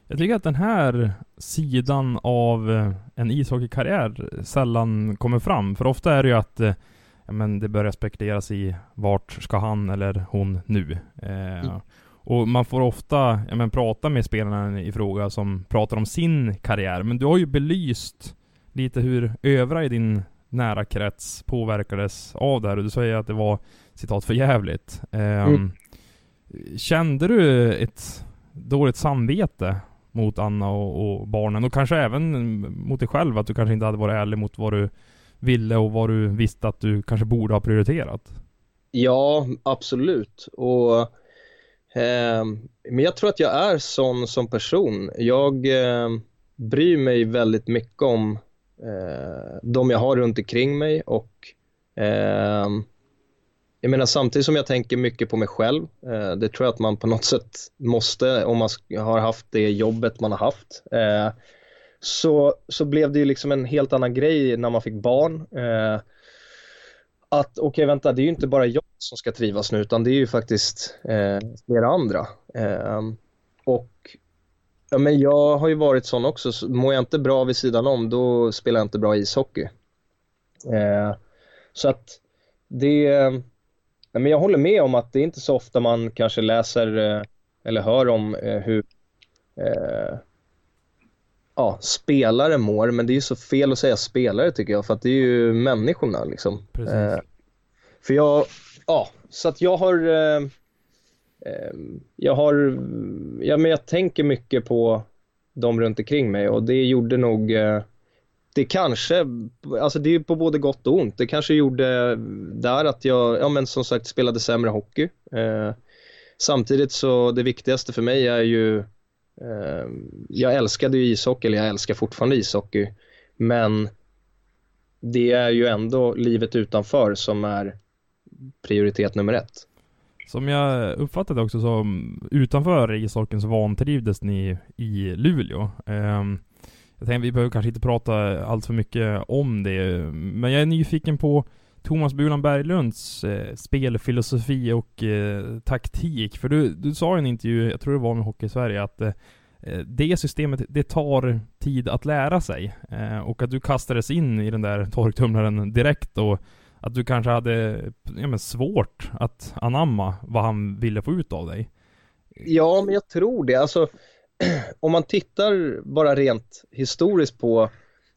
Jag tycker att den här sidan av eh, en ishockeykarriär sällan kommer fram. För ofta är det ju att eh, ja, men det börjar spekuleras i vart ska han eller hon nu? Eh, mm. Och man får ofta ja, men, prata med spelarna i fråga som pratar om sin karriär. Men du har ju belyst lite hur övriga i din nära krets påverkades av det här. Och du säger att det var citat för jävligt. Um, mm. Kände du ett dåligt samvete mot Anna och, och, barnen? Och kanske även mot dig själv? Att du kanske inte hade varit ärlig mot vad du ville och vad du visste att du kanske borde ha prioriterat? Ja, absolut. Och Ehm, men jag tror att jag är sån som person. Jag eh, bryr mig väldigt mycket om eh, de jag har runt omkring mig och eh, jag menar samtidigt som jag tänker mycket på mig själv, eh, det tror jag att man på något sätt måste om man har haft det jobbet man har haft. Eh, så, så blev det ju liksom en helt annan grej när man fick barn. Eh, att okej okay, vänta, det är ju inte bara jag som ska trivas nu utan det är ju faktiskt eh, flera andra. Eh, och ja, men jag har ju varit sån också, så mår jag inte bra vid sidan om då spelar jag inte bra ishockey. Eh, så att det, ja, men jag håller med om att det är inte så ofta man kanske läser eh, eller hör om eh, hur eh, ja, spelare mår, men det är ju så fel att säga spelare tycker jag, för att det är ju människorna liksom. Eh, för jag, ja, så att jag har, eh, eh, jag har, ja men jag tänker mycket på de runt omkring mig och det gjorde nog, eh, det kanske, alltså det är på både gott och ont. Det kanske gjorde där att jag, ja men som sagt spelade sämre hockey. Eh, samtidigt så det viktigaste för mig är ju, Eh, jag älskade ju ishockey, eller jag älskar fortfarande ishockey. Men det är ju ändå livet utanför som är prioritet nummer ett. Som jag uppfattade också som utanför ishockeyn så vantrivdes ni i Luleå. Ehm, jag tänker vi behöver kanske inte prata allt för mycket om det, men jag är nyfiken på Thomas Bulan Berglunds eh, spelfilosofi och eh, taktik. För du, du sa i en intervju, jag tror det var med Hockey Sverige, att eh, eh, det systemet, det tar tid att lära sig. Eh, och att du kastades in i den där torktumlaren direkt och att du kanske hade ja, men svårt att anamma vad han ville få ut av dig. Ja, men jag tror det. Alltså, [clears throat] om man tittar bara rent historiskt på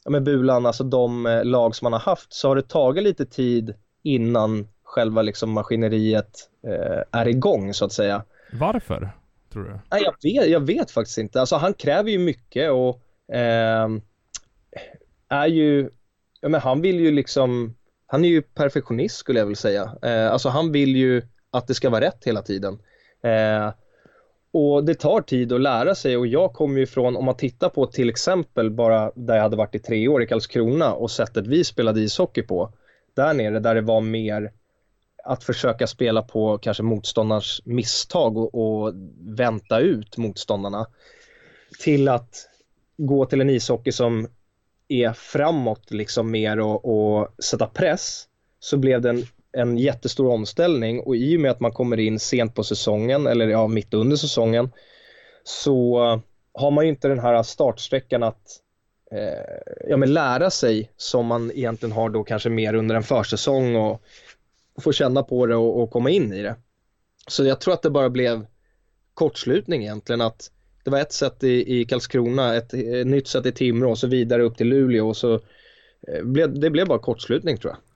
ja, med Bulan, alltså de eh, lag som man har haft, så har det tagit lite tid innan själva liksom maskineriet eh, är igång så att säga. Varför, tror du? Nej, jag, vet, jag vet faktiskt inte. Alltså han kräver ju mycket och eh, är ju, ja men han vill ju liksom, han är ju perfektionist skulle jag vilja säga. Eh, alltså han vill ju att det ska vara rätt hela tiden. Eh, och det tar tid att lära sig och jag kommer ju från, om man tittar på till exempel bara där jag hade varit i tre år i Karlskrona och sättet vi spelade ishockey på. Där nere där det var mer att försöka spela på kanske motståndarens misstag och, och vänta ut motståndarna. Till att gå till en ishockey som är framåt liksom mer och, och sätta press så blev det en en jättestor omställning och i och med att man kommer in sent på säsongen eller ja, mitt under säsongen så har man ju inte den här startsträckan att eh, ja, men lära sig som man egentligen har då kanske mer under en försäsong och, få känna på det och, och, komma in i det. Så jag tror att det bara blev kortslutning egentligen att det var ett sätt i, i Karlskrona, ett, ett nytt sätt i Timrå och så vidare upp till Luleå och så eh, blev, det blev bara kortslutning tror jag.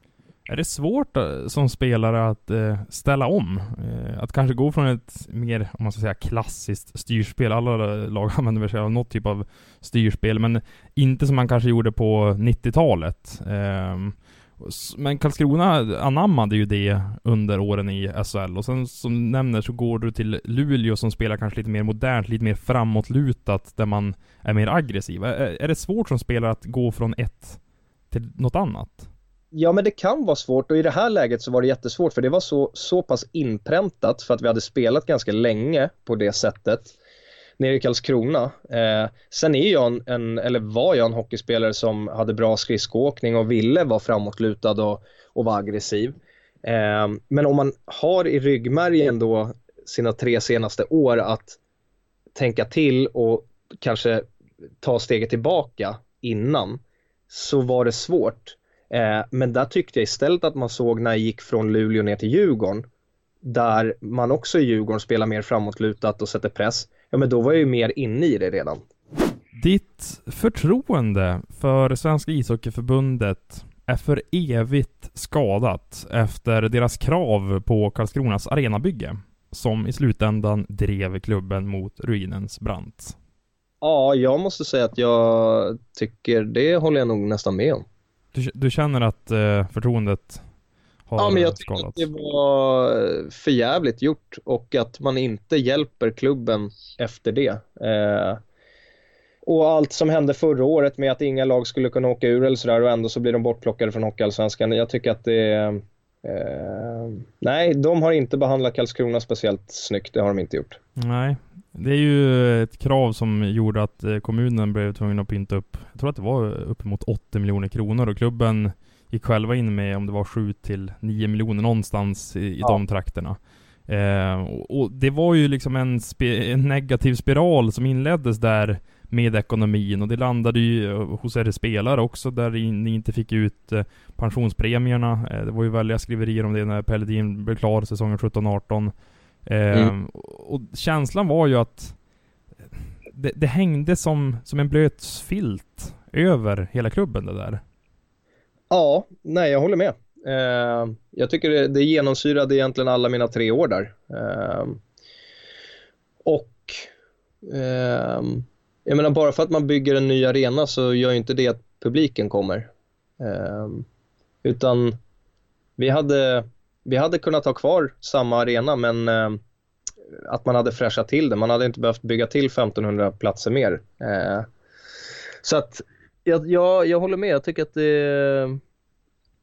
Är det svårt eh, som spelare att eh, ställa om? Eh, att kanske gå från ett mer, om man ska säga klassiskt styrspel, alla lag [laughs] använder sig av något typ av styrspel, men inte som man kanske gjorde på 90-talet. Ehm, men Karlskrona anammade ju det under åren i SHL och sen som du nämner så går du till Luleå som spelar kanske lite mer modernt, lite mer framåtlutat där man är mer aggressiv. Är det svårt som spelare att gå från ett till något annat? Ja, men det kan vara svårt och i det här läget så var det jättesvårt för det var så, så pass inpräntat för att vi hade spelat ganska länge på det sättet nere i Karlskrona. Eh, sen är jag en, en, eller var jag en hockeyspelare som hade bra skridskoåkning och ville vara framåtlutad och, och vara aggressiv. Eh, men om man har i ryggmärgen då sina tre senaste år att tänka till och kanske ta steget tillbaka innan så var det svårt. Eh, men där tyckte jag istället att man såg när jag gick från Luleå ner till Djurgården, där man också i Djurgården spelar mer framåtlutat och sätter press, ja men då var jag ju mer inne i det redan. Ditt förtroende för Svenska ishockeyförbundet är för evigt skadat efter deras krav på Karlskronas arenabygge, som i slutändan drev klubben mot ruinens brant. Ja, jag måste säga att jag tycker det håller jag nog nästan med om. Du, du känner att eh, förtroendet har Ja, men jag skadats? tycker att det var förjävligt gjort och att man inte hjälper klubben efter det. Eh, och allt som hände förra året med att inga lag skulle kunna åka ur eller sådär och ändå så blir de bortplockade från Hockeyallsvenskan. Jag tycker att det är... Eh, nej, de har inte behandlat Karlskrona speciellt snyggt. Det har de inte gjort. Nej, det är ju ett krav som gjorde att eh, kommunen blev tvungen att pynta upp, jag tror att det var uppemot 80 miljoner kronor och klubben gick själva in med om det var 7 till 9 miljoner någonstans i, i ja. de trakterna. Eh, och, och, det var ju liksom en, en, negativ spiral som inleddes där med ekonomin och det landade ju hos er spelare också där ni inte fick ut eh, pensionspremierna. Eh, det var ju väldiga skriverier om det när Pelledin blev klar säsongen 17-18. Mm. Ehm, och känslan var ju att det, det, hängde som, som en blöt filt över hela klubben det där. Ja, nej jag håller med. Uh, jag tycker det, det genomsyrade egentligen alla mina tre år där. Uh, och uh, jag menar bara för att man bygger en ny arena så gör ju inte det att publiken kommer. Ehm, utan vi hade, vi hade kunnat ha kvar samma arena men eh, att man hade fräschat till det. Man hade inte behövt bygga till 1500 platser mer. Eh, så att jag, jag, jag håller med. Jag tycker att det,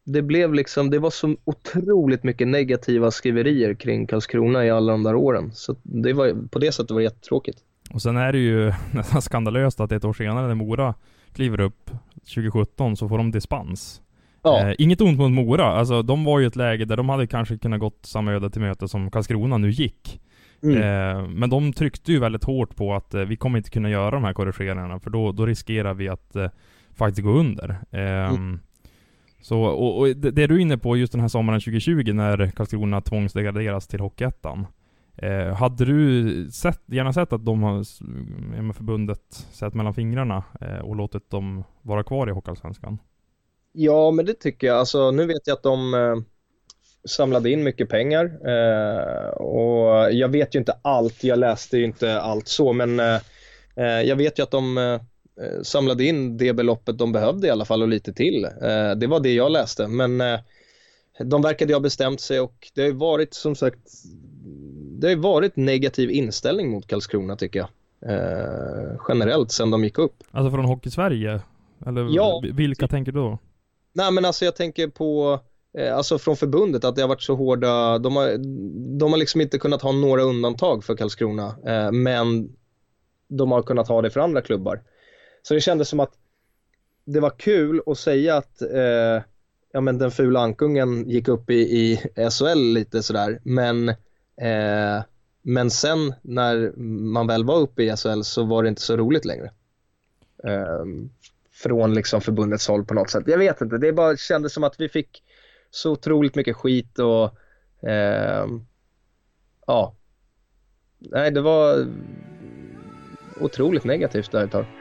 det blev liksom, det var så otroligt mycket negativa skriverier kring Karlskrona i alla de där åren. Så det var, på det sättet var det jättetråkigt. Och sen är det ju [laughs] nästan skandalöst att ett år senare när Mora kliver upp 2017 så får de dispens. Ja. Eh, inget ont mot Mora, alltså de var ju ett läge där de hade kanske kunnat gått samma öde till möte som Karlskrona nu gick. Mm. Eh, men de tryckte ju väldigt hårt på att eh, vi kommer inte kunna göra de här korrigeringarna för då, då riskerar vi att eh, faktiskt gå under. Ehm, Mm. Så, och, och det, du är inne på just den här sommaren 2020 när Karlskrona tvångsdegraderas till Hockeyettan. Eh, hade du sett, gärna sett att de har, förbundet, sett mellan fingrarna eh, och låtit dem vara kvar i Hockeyallsvenskan? Ja, men det tycker jag. Alltså, nu vet jag att de eh, samlade in mycket pengar eh, och jag vet ju inte allt. Jag läste ju inte allt så, men eh, jag vet ju att de samlade in det beloppet de behövde i alla fall och lite till. Det var det jag läste, men de verkade ju ha bestämt sig och det har ju varit som sagt, det har varit negativ inställning mot Karlskrona tycker jag. Generellt sedan de gick upp. Alltså från Hockey-Sverige? Eller Ja. vilka tänker du då? Nej men alltså jag tänker på, eh, alltså från förbundet att det har varit så hårda, de har, de har liksom inte kunnat ha några undantag för Karlskrona, eh, men de har kunnat ha det för andra klubbar. Så det kändes som att det var kul att säga att eh, ja, men den fula ankungen gick upp i, i SHL lite sådär, men eh, men sen när man väl var uppe i SHL så var det inte så roligt längre. Ehm, från liksom förbundets håll på något sätt. Jag vet inte, det bara kändes som att vi fick så otroligt mycket skit och eh, ja. Nej, det var otroligt negativt där ett tag.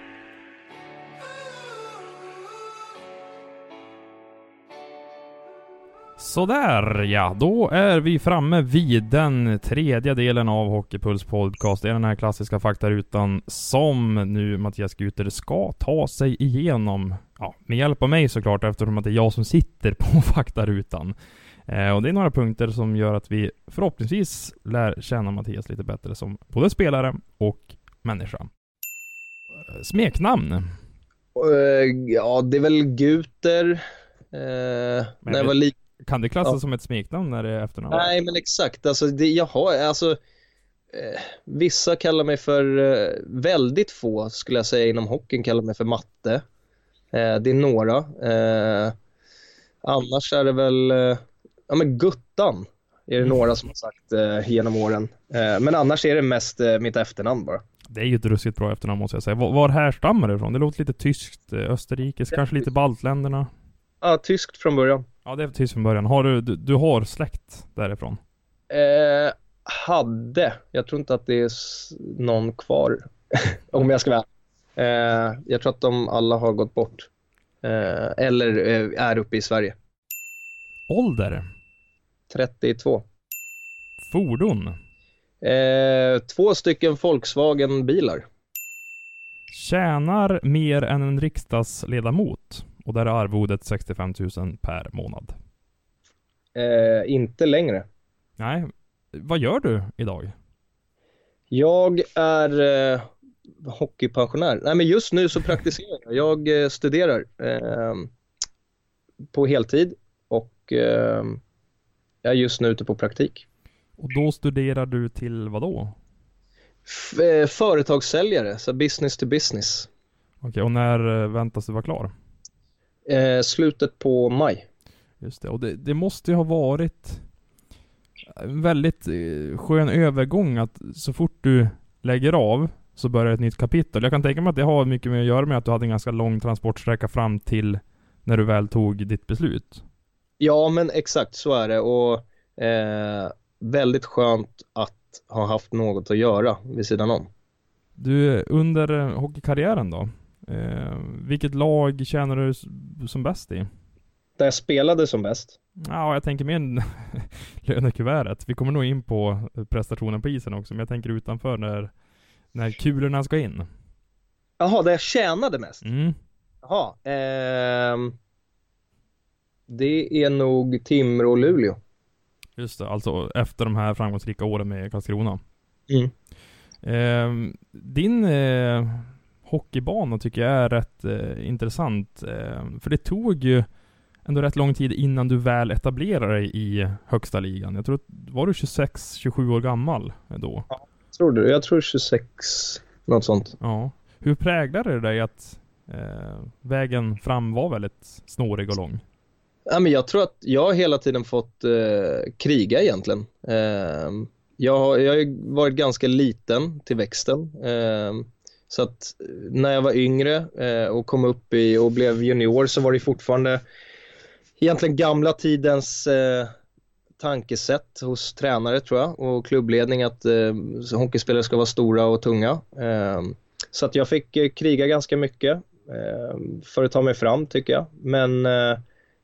Sådär ja, då är vi framme vid den tredje delen av Hockeypuls podcast. Det är den här klassiska faktarutan som nu Mattias Guter ska ta sig igenom. Ja, med hjälp av mig såklart eftersom att det är jag som sitter på [laughs] faktarutan. Eh, och det är några punkter som gör att vi förhoppningsvis lär känna Mattias lite bättre som både spelare och människa. Smeknamn? Eh, ja, det är väl Guter. Eh, när jag var liten Kan det klassas Ja. som ett smeknamn när det är efternamn? Nej, men exakt. Alltså, det, jag har, alltså, eh, vissa kallar mig för, eh, väldigt få skulle jag säga inom hockeyn kallar mig för matte. Eh, det är några. Eh, annars är det väl, eh, ja men Guttan är det några som har sagt eh, genom åren. Men annars är det mest mitt efternamn bara. Det är ju ett ruskigt bra efternamn måste jag säga. Var, var härstammar det ifrån? Det låter lite tyskt, österrikiskt, kanske lite baltländerna. Ja, tyskt från början. Ja, det är tyskt från början. Har du, du, du har släkt därifrån? Eh, hade, jag tror inte att det är någon kvar [laughs] om jag ska vara eh, Jag tror att de alla har gått bort. Eh, eller eh, är uppe i Sverige. Ålder? 32. Fordon? Eh, två stycken Volkswagen-bilar. Tjänar mer än en riksdagsledamot? Och där är arvodet 65 000 per månad. Eh, inte längre. Nej. Vad gör du idag? Jag är eh, hockeypensionär. Nej, men just nu så praktiserar jag. Jag eh, studerar eh, på heltid och eh, jag är just nu ute på praktik. Och då studerar du till vad då? F- eh, företagssäljare, så business to business. Okej, och när eh, väntas du vara klar? Eh, slutet på maj. Just det, och det, det måste ju ha varit en väldigt eh, skön övergång att så fort du lägger av så börjar ett nytt kapitel. Jag kan tänka mig att det har mycket med att göra med att du hade en ganska lång transportsträcka fram till när du väl tog ditt beslut. Ja, men exakt så är det och eh, väldigt skönt att ha haft något att göra vid sidan om. Du, under eh, hockeykarriären då? Eh, vilket lag känner du som bäst i? Där jag spelade som bäst. Ja, jag tänker mer [laughs] lönekuvertet. Vi kommer nog in på prestationen på isen också, men jag tänker utanför när, när kulorna ska in. Jaha, där jag tjänade mest. Mm. Jaha, ehm, det är nog Timrå och Luleå. Just det, alltså efter de här framgångsrika åren med Karlskrona. Mm. Eh, din eh, hockeybana tycker jag är rätt eh, intressant. Eh, för det tog ju ändå rätt lång tid innan du väl etablerade dig i högsta ligan. Jag tror var du 26-27 år gammal då? Tror du? Jag tror 26, något sånt. Ja. Hur präglade det dig att eh, vägen fram var väldigt snårig och lång? Ja, men jag tror att jag har hela tiden fått eh, kriga egentligen. Eh, jag, har, jag har varit ganska liten till växten. Så att eh, när jag var yngre eh, och kom upp i och blev junior så var det fortfarande egentligen gamla tidens eh, tankesätt hos tränare tror jag och klubbledning att eh, hockeyspelare ska vara stora och tunga. Eh, så att jag fick eh, kriga ganska mycket eh, för att ta mig fram tycker jag. Men eh,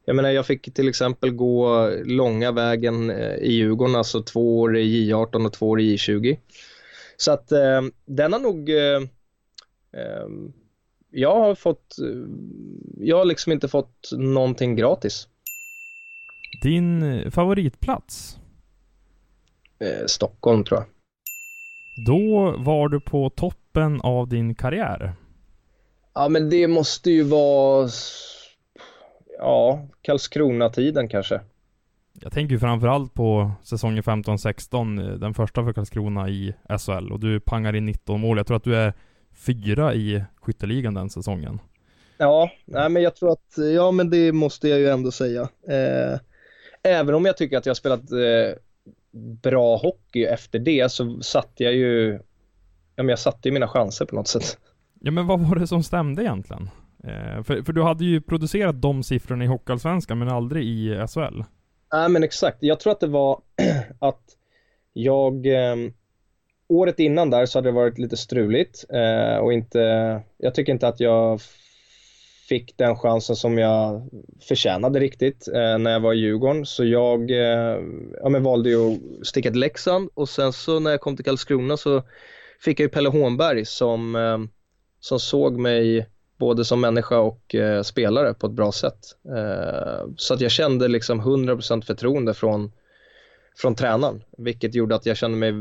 jag menar jag fick till exempel gå långa vägen eh, i Djurgården, alltså två år i J18 och två år i J20. Så att eh, den har nog eh, jag har fått, jag har liksom inte fått någonting gratis. Din eh, favoritplats? Eh, Stockholm tror jag. Då var du på toppen av din karriär. Ja men det måste ju vara, ja, Karlskrona-tiden kanske. Jag tänker ju framförallt på säsongen 15-16, eh, den första för Karlskrona i SHL. Och du pangar in 19 mål. Jag tror att du är fyra i skytteligan den säsongen. Ja, nej men jag tror att, ja men det måste jag ju ändå säga. Eh, även om jag tycker att jag spelat eh, bra hockey efter det så satte jag ju, ja men jag satte ju mina chanser på något sätt. Ja men vad var det som stämde egentligen? Eh, för, för du hade ju producerat de siffrorna i Hockeyallsvenskan men aldrig i SHL. Nej men exakt, jag tror att det var [clears throat] att jag eh, året innan där så hade det varit lite struligt eh, och inte, jag tycker inte att jag fick den chansen som jag förtjänade riktigt eh, när jag var i Djurgården. Så jag eh, ja, men valde ju att sticka till Leksand och sen så när jag kom till Karlskrona så fick jag ju Pelle Hånberg som, eh, som såg mig både som människa och eh, spelare på ett bra sätt. Eh, så att jag kände liksom 100% förtroende från, från tränaren, vilket gjorde att jag kände mig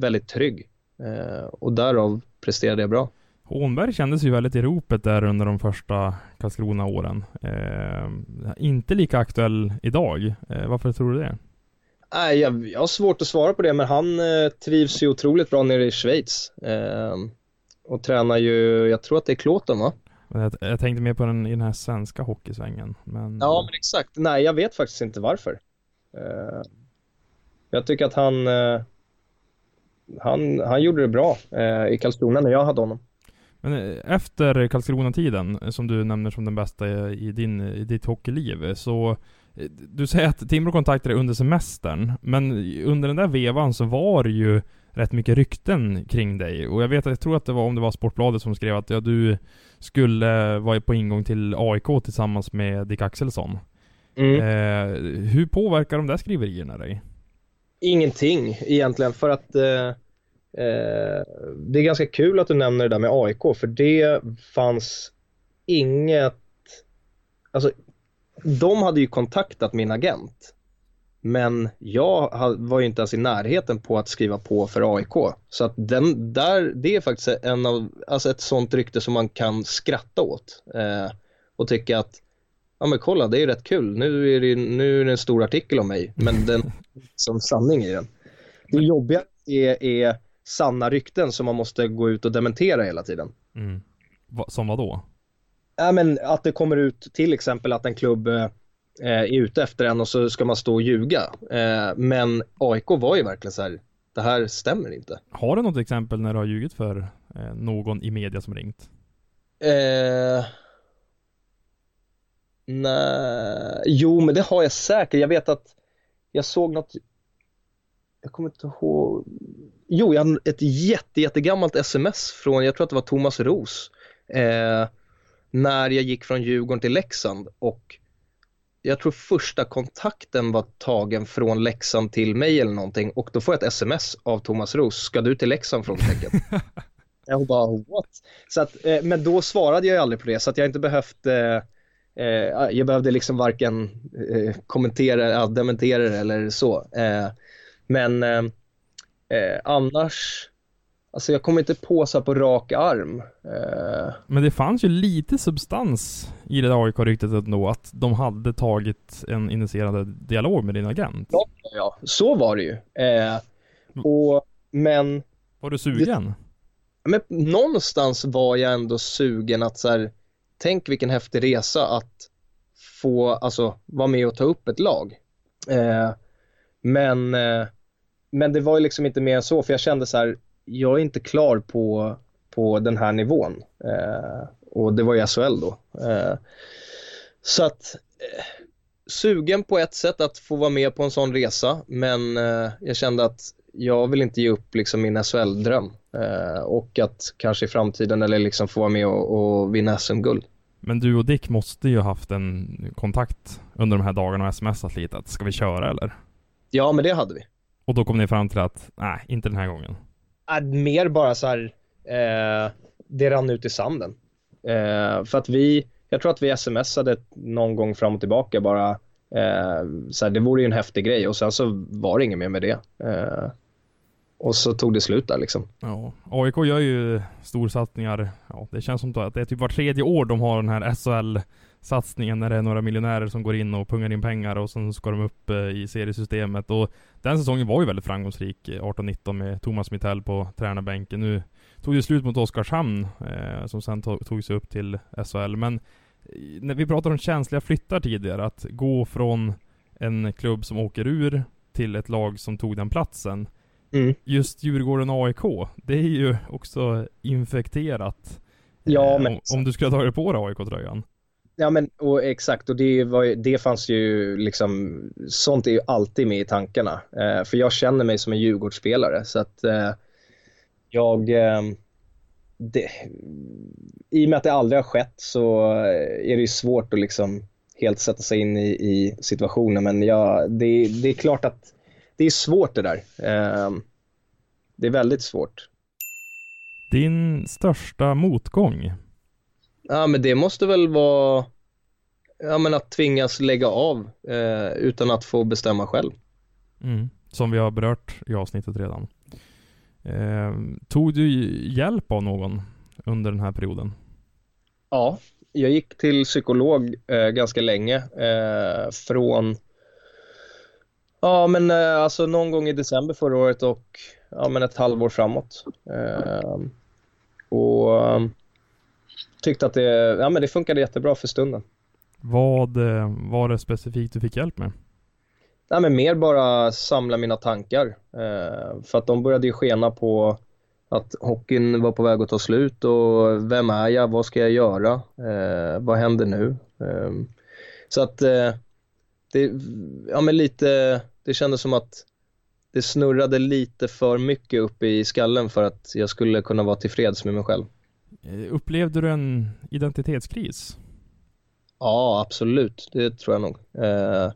väldigt trygg. Eh, och därav presterade jag bra. Hånberg kändes ju väldigt i ropet där under de första Karlskrona-åren. Eh, inte lika aktuell idag. Eh, varför tror du det? Nej, jag, jag har svårt att svara på det, men han eh, trivs ju otroligt bra nere i Schweiz. Eh, och tränar ju, jag tror att det är Klåten va? Jag, jag tänkte mer på den i den här svenska hockeysvängen. Men, Ja, men exakt. Nej, jag vet faktiskt inte varför. Jag tycker att han, eh, han, han gjorde det bra eh, i Karlskrona när jag hade honom. Men eh, efter Karlskrona-tiden, som du nämner som den bästa i, din, i ditt hockeyliv, så du säger att Timrå kontaktade dig under semestern, men under den där vevan så var det ju rätt mycket rykten kring dig. Och jag vet att, jag tror att det var om det var Sportbladet som skrev att ja, du skulle vara på ingång till AIK tillsammans med Dick Axelsson. Mm. Eh, hur påverkar de där skriverierna dig? Ingenting egentligen för att eh, eh, det är ganska kul att du nämner det där med AIK för det fanns inget, alltså de hade ju kontaktat min agent men jag var ju inte ens i närheten på att skriva på för AIK. Så att den där, det är faktiskt en av, alltså ett sånt rykte som man kan skratta åt eh, och tycka att ja men kolla det är ju rätt kul, nu är det, nu är det en stor artikel om mig men den [laughs] som sanning i den. Det jobbiga är, är sanna rykten som man måste gå ut och dementera hela tiden. Mm. Va, som vad då? Ja, men att det kommer ut till exempel att en klubb eh, är ute efter en och så ska man stå och ljuga. Eh, men AIK var ju verkligen så här, det här stämmer inte. Har du något exempel när du har ljugit för eh, någon i media som ringt? Nej, jo men det har jag säkert. Jag vet att jag såg något, jag kommer inte ihåg. Jo, jag har ett jätte, jättegammalt sms från, jag tror att det var Thomas Ros. Eh, när jag gick från Djurgården till Leksand och jag tror första kontakten var tagen från Leksand till mig eller någonting och då får jag ett sms av Thomas Ros. Ska du till Leksand? Frågetecken. [laughs] Jag bara what? Så att, eh, men då svarade jag aldrig på det så att jag inte behövt eh, eh, jag behövde liksom varken eh, kommentera, dementera det eller så. Eh, men eh, eh, annars, alltså jag kommer inte på så på rak arm. Eh, Men det fanns ju lite substans i det där AIK-ryktet ändå, att de hade tagit en initierande dialog med din agent. ja, ja, så var det ju. Eh, och, men Var du sugen? men någonstans var jag ändå sugen att så här, tänk vilken häftig resa att få, alltså vara med och ta upp ett lag. Eh, men, eh, men det var ju liksom inte mer än så, för jag kände så här, jag är inte klar på, på den här nivån. Eh, och det var ju SHL då. Eh, så att eh, sugen på ett sätt att få vara med på en sån resa, men eh, jag kände att jag vill inte ge upp liksom min SHL-dröm eh, och att kanske i framtiden eller liksom få vara med och, och vinna SM-guld. Men du och Dick måste ju haft en kontakt under de här dagarna och smsat lite att ska vi köra eller? Ja, men det hade vi. Och då kom ni fram till att nej, inte den här gången. Äh, mer bara så här, eh, det rann ut i sanden. Eh, för att vi, jag tror att vi smsade någon gång fram och tillbaka bara, eh, så här, det vore ju en häftig grej och sen så var det inget mer med det. Och så tog det slut där liksom. Ja, AIK gör ju storsatsningar. Ja, det känns som att det är typ var tredje år de har den här SHL-satsningen när det är några miljonärer som går in och pungar in pengar och sen ska de upp eh, i seriesystemet. Och den säsongen var ju väldigt framgångsrik, eh, 18-19 med Thomas Mittell på tränarbänken. Nu tog det slut mot Oskarshamn, eh, som sen tog, tog sig upp till SHL. Men eh, när vi pratade om känsliga flyttar tidigare, att gå från en klubb som åker ur till ett lag som tog den platsen. Mm. Just Djurgården AIK, det är ju också infekterat. Ja, Eh, men om, om du skulle ha tagit på dig AIK-tröjan. Ja men och exakt och det, var, ju- det fanns ju liksom, sånt är ju alltid med i tankarna. Eh, för jag känner mig som en Djurgårdsspelare så att eh, jag, eh, det, i och med att det aldrig har skett så är det ju svårt att liksom helt sätta sig in i, i situationen men jag, det, det är klart att det är svårt det där. Eh, det är väldigt svårt. Din största motgång? Ja, men det måste väl vara ja, men att tvingas lägga av eh, utan att få bestämma själv. Mm. Som vi har berört i avsnittet redan. Eh, tog du hjälp av någon under den här perioden? Ja, jag gick till psykolog eh, ganska länge eh, från ja, men eh, alltså någon gång i december förra året och ja, men ett halvår framåt. Eh, och eh, tyckte att det, ja, men det funkade jättebra för stunden. Vad eh, var det specifikt du fick hjälp med? Nej, men mer bara samla mina tankar. Eh, för att de började ju skena på att hockeyn var på väg att ta slut och vem är jag, vad ska jag göra, eh, vad händer nu? Eh, så att eh, det, ja men lite, det kändes som att det snurrade lite för mycket upp i skallen för att jag skulle kunna vara tillfreds med mig själv. Eh, upplevde du en identitetskris? Ja, absolut. Det tror jag nog. Eh,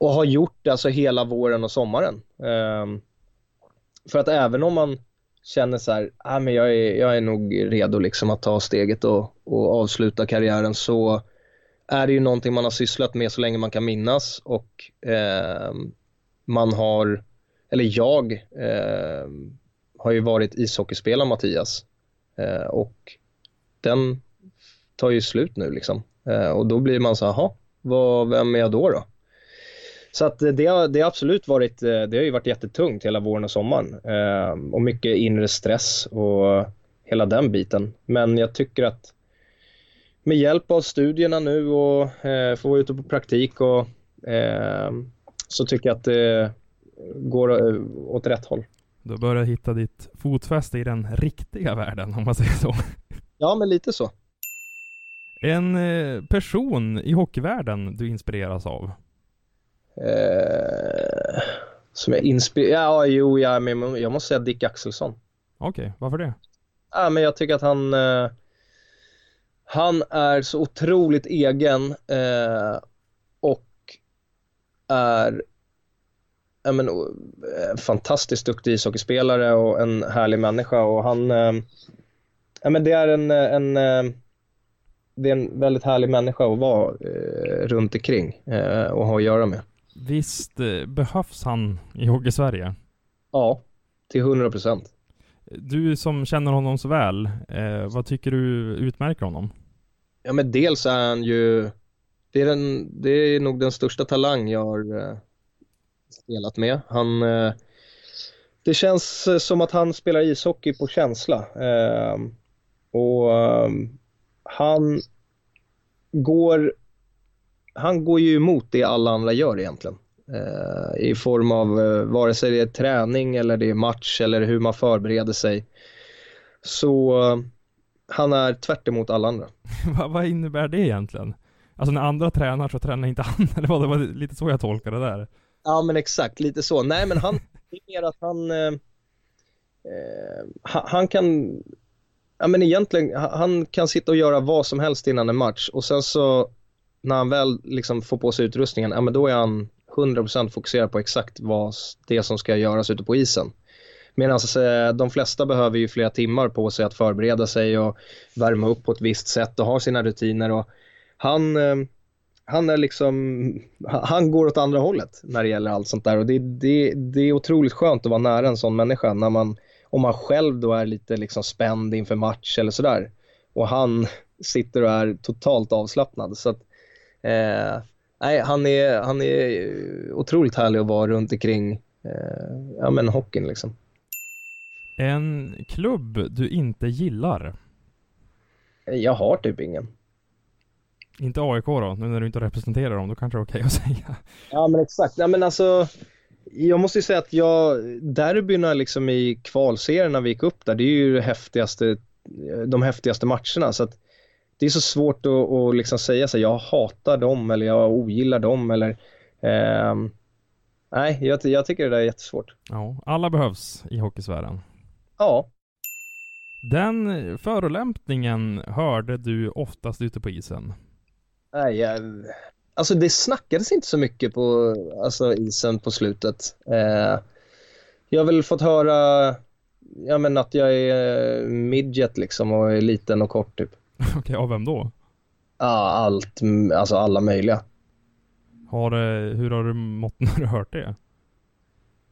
och har gjort det alltså hela våren och sommaren. Eh, för att även om man känner så här, ah, men jag, är, jag är nog redo liksom att ta steget och, och avsluta karriären så är det ju någonting man har sysslat med så länge man kan minnas och eh, man har, eller jag eh, har ju varit ishockeyspelare Mattias eh, och den tar ju slut nu liksom. Eh, och då blir man så här, "Jaha, vad, vem är jag då då? Så att eh, det har, det har absolut varit, eh, det har ju varit jättetungt hela våren och sommaren. Eh, och mycket inre stress och hela den biten. Men jag tycker att med hjälp av studierna nu och eh, få vara ute på praktik och eh, så tycker jag att det går eh, åt rätt håll. Du börjar hitta ditt fotfäste i den riktiga världen, om man säger så. Ja, men lite så. En eh, person i hockeyvärlden du inspireras av? Eh, som jag inspirerar, ja jo, ja, men jag måste säga Dick Axelsson. Okej, varför det? Ja, men jag tycker att han, eh, han är så otroligt egen eh, och är ja, men, eh, fantastiskt duktig ishockeyspelare och en härlig människa och han, eh, ja, men det är en, en eh, det är en väldigt härlig människa att vara eh, runt omkring eh, och ha att göra med. Visst eh, behövs han i Hockey-Sverige? Ja, till 100 procent. Du som känner honom så väl, eh, vad tycker du utmärker honom? Ja, men dels är han ju, det är, den, det är nog den största talang jag har eh, spelat med. Han, eh, det känns eh, som att han spelar ishockey på känsla. Eh, och eh, han går, han går ju emot det alla andra gör egentligen. Eh, I form av eh, vare sig det är träning eller det är match eller hur man förbereder sig. Så eh, han är tvärt emot alla andra. [laughs] vad, innebär det egentligen? Alltså när andra tränar så tränar inte [laughs] han, eller vad? Det var lite så jag tolkade det där. Ja men exakt, lite så. Nej men han, [laughs] det är mer att han, eh, han, han kan, ja men egentligen, han kan sitta och göra vad som helst innan en match och sen så när han väl liksom får på sig utrustningen, ja men då är han 100% fokuserad på exakt vad det som ska göras ute på isen. Medan eh, de flesta behöver ju flera timmar på sig att förbereda sig och värma upp på ett visst sätt och ha sina rutiner och han, eh, han är liksom, han går åt andra hållet när det gäller allt sånt där och det, det, det är otroligt skönt att vara nära en sån människa när man, om man själv då är lite liksom spänd inför match eller sådär och han sitter och är totalt avslappnad så att eh, nej, han är, han är otroligt härlig att vara runt omkring eh, ja men hockeyn liksom. En klubb du inte gillar? Jag har typ ingen. Inte AIK då? Nu när du inte representerar dem, då kanske det är okej okay att [laughs] säga. Ja men exakt. Ja, men alltså, jag måste ju säga att jag, derbyna liksom i kvalserien när vi gick upp där, det är ju det häftigaste, de häftigaste matcherna. Så att det är så svårt att, att liksom säga så här, jag hatar dem eller jag ogillar dem eller eh, Nej, jag, jag, tycker det där är jättesvårt. Ja, alla behövs i hockeysfären. Ja. Den förolämpningen hörde du oftast ute på isen? Nej, jag, alltså det snackades inte så mycket på alltså, isen på slutet. Eh, jag har väl fått höra ja, men att jag är midget liksom och är liten och kort typ. [laughs] Okej, okay, av vem då? Ja, allt, alltså alla möjliga. Har, hur har du mått [laughs] när du hört det?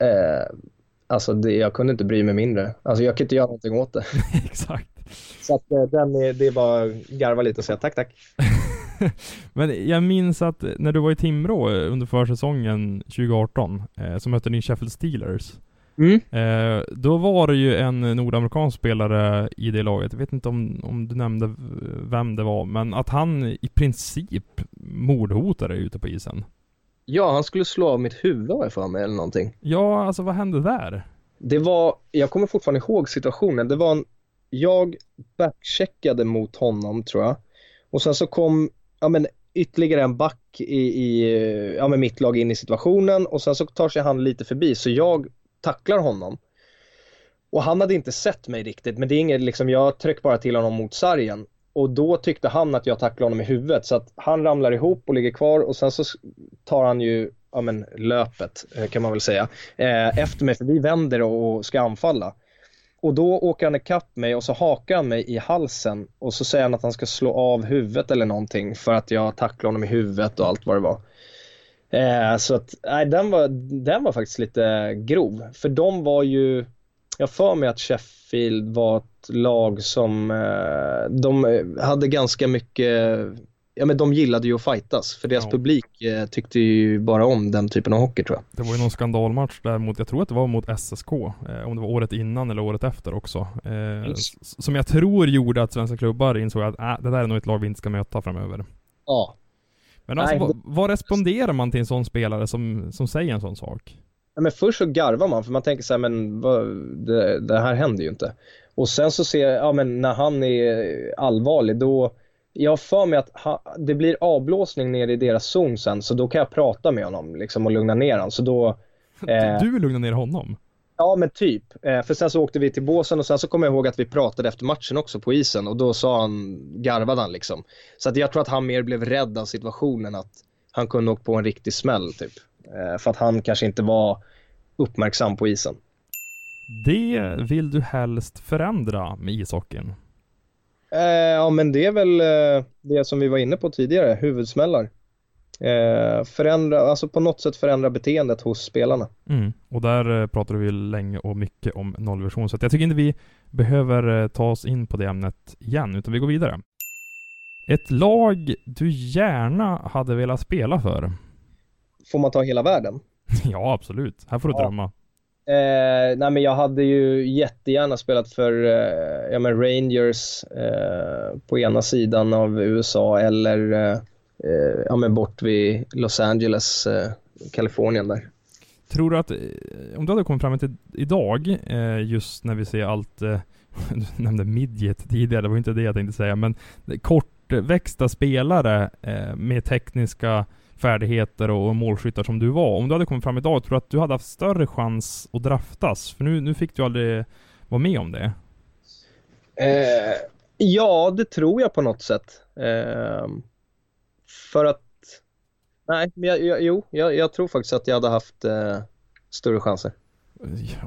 Eh, alltså det, jag kunde inte bry mig mindre. Alltså jag kan inte göra någonting åt det. [laughs] Exakt. Så att eh, den är, det är bara garva lite och säga tack tack. Men jag minns att när du var i Timrå under försäsongen 2018, eh, så mötte ni Sheffield Steelers. Mm. Eh, då var det ju en nordamerikansk spelare i det laget, jag vet inte om, om du nämnde vem det var, men att han i princip mordhotade ute på isen. Ja, han skulle slå av mitt huvud har jag för mig eller någonting. Ja, alltså vad hände där? Det var, jag kommer fortfarande ihåg situationen, det var en, jag backcheckade mot honom tror jag. Och sen så kom, ja men ytterligare en back i, i ja men mitt lag in i situationen och sen så tar sig han lite förbi så jag tacklar honom. Och han hade inte sett mig riktigt, men det är inget liksom, jag tryckte bara till honom mot sargen. Och då tyckte han att jag tacklade honom i huvudet så att han ramlar ihop och ligger kvar och sen så tar han ju, ja men löpet eh, kan man väl säga, eh, efter mig för vi vänder och ska anfalla. Och då åker han ikapp mig och så hakar han mig i halsen och så säger han att han ska slå av huvudet eller någonting för att jag tacklade honom i huvudet och allt vad det var. Eh, så att, nej, den var, den var faktiskt lite grov. För de var ju, jag för mig att Sheffield var ett lag som, eh, de hade ganska mycket, ja men de gillade ju att fightas. För deras ja. publik eh, tyckte ju bara om den typen av hockey tror jag. Det var ju någon skandalmatch där mot, jag tror att det var mot SSK, eh, om det var året innan eller året efter också. Eh, som jag tror gjorde att svenska klubbar insåg att äh, det där är nog ett lag vi inte ska möta framöver. Ja, men alltså, vad, vad, responderar man till en sån spelare som, som säger en sån sak? Ja, men först så garvar man för man tänker så här, men vad, det, det, här händer ju inte. Och sen så ser jag, ja men när han är allvarlig då, jag har för mig att ha, det blir avblåsning ner i deras zon sen så då kan jag prata med honom liksom och lugna ner honom. Så då... [laughs] Eh, du vill lugna ner honom? Ja men typ. Eh, för sen så åkte vi till båsen och sen så kommer jag ihåg att vi pratade efter matchen också på isen och då sa han, garvade han liksom. Så att jag tror att han mer blev rädd av situationen att han kunde åka på en riktig smäll typ. Eh, för att han kanske inte var uppmärksam på isen. Det vill du helst förändra med ishockeyn? Eh, ja, men det är väl eh, det som vi var inne på tidigare, huvudsmällar. Eh, förändra, alltså på något sätt förändra beteendet hos spelarna. Mm. Och där eh, pratar vi länge och mycket om nollvision, så jag tycker inte vi behöver eh, ta oss in på det ämnet igen, utan vi går vidare. Ett lag du gärna hade velat spela för? Får man ta hela världen? [laughs] ja, absolut. Här får du Ja. drömma. Eh, nej men jag hade ju jättegärna spelat för eh, ja, men Rangers eh, på ena sidan av USA eller eh, ja, men bort vid Los Angeles, eh, Kalifornien där. Tror du att, eh, om du hade kommit fram till idag, eh, just när vi ser allt, eh, [laughs] du nämnde midget tidigare, det var inte det jag tänkte säga, men kortväxta spelare eh, med tekniska färdigheter och och målskyttar som du var. Om du hade kommit fram idag, tror du att du hade haft större chans att draftas? För nu, nu fick du aldrig vara med om det. Eh, ja, det tror jag på något sätt. Eh, för att, nej, men jag, jag, jo, jag, jag tror faktiskt att jag hade haft eh, större chanser.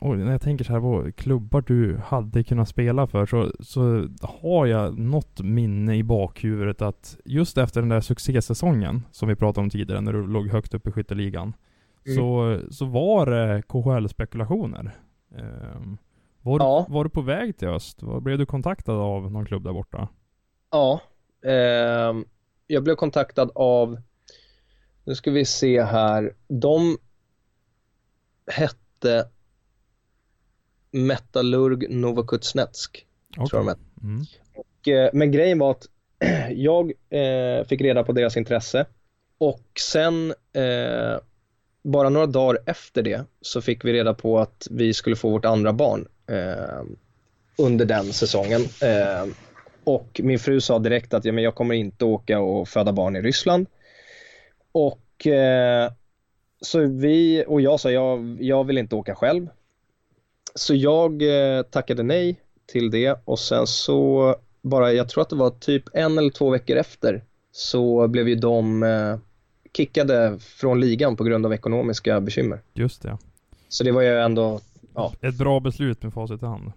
Oj, när jag tänker så här på klubbar du hade kunnat spela för så, så har jag något minne i bakhuvudet att just efter den där succésäsongen som vi pratade om tidigare när du låg högt upp i skytteligan Mm. så, så var det KHL-spekulationer. Ehm, var, Ja. du, var du på väg till öst? Blev du kontaktad av någon klubb där borta? Ja, ehm, jag blev kontaktad av, nu ska vi se här, de hette Metallurg Novokuznetsk, tror jag de hette. Mm. Och, eh, Men grejen var att [clears throat] jag eh, fick reda på deras intresse och sen eh, bara några dagar efter det så fick vi reda på att vi skulle få vårt andra barn eh, under den säsongen. Och min fru sa direkt att ja, men jag kommer inte åka och föda barn i Ryssland. Och eh, så vi, och jag sa jag, jag vill inte åka själv. Så jag eh, tackade nej till det och sen så bara, jag tror att det var typ en eller två veckor efter så blev ju de eh, kickade från ligan på grund av ekonomiska bekymmer. Just det. Så det var ju ändå, ja, Ett bra beslut med facit i hand.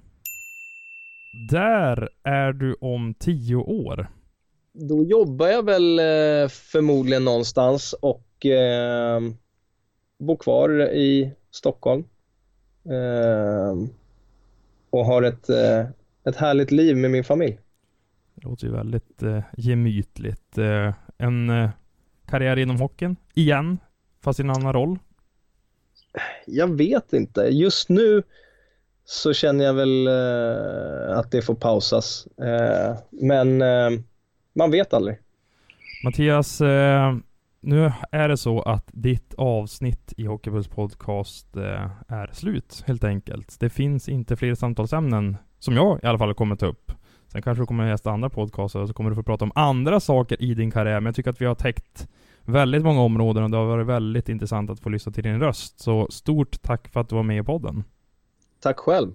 Där är du om tio år. då jobbar jag väl eh, förmodligen någonstans och eh, bor kvar i Stockholm. Eh, och har ett, eh, ett härligt liv med min familj. Det låter ju väldigt eh, gemytligt. Eh, en eh, karriär inom hockeyn, igen, fast i en annan roll. Jag vet inte. Just nu så känner jag väl eh, att det får pausas. Eh, men eh, man vet aldrig. Mattias, nu är det så att ditt avsnitt i Hockeypuls podcast är slut, helt enkelt. Det finns inte fler samtalsämnen, som jag i alla fall kommer ta upp. Sen kanske du kommer gästa andra podcaster och så kommer du få prata om andra saker i din karriär, men jag tycker att vi har täckt väldigt många områden och det har varit väldigt intressant att få lyssna till din röst. Så stort tack för att du var med i podden. Tack själv.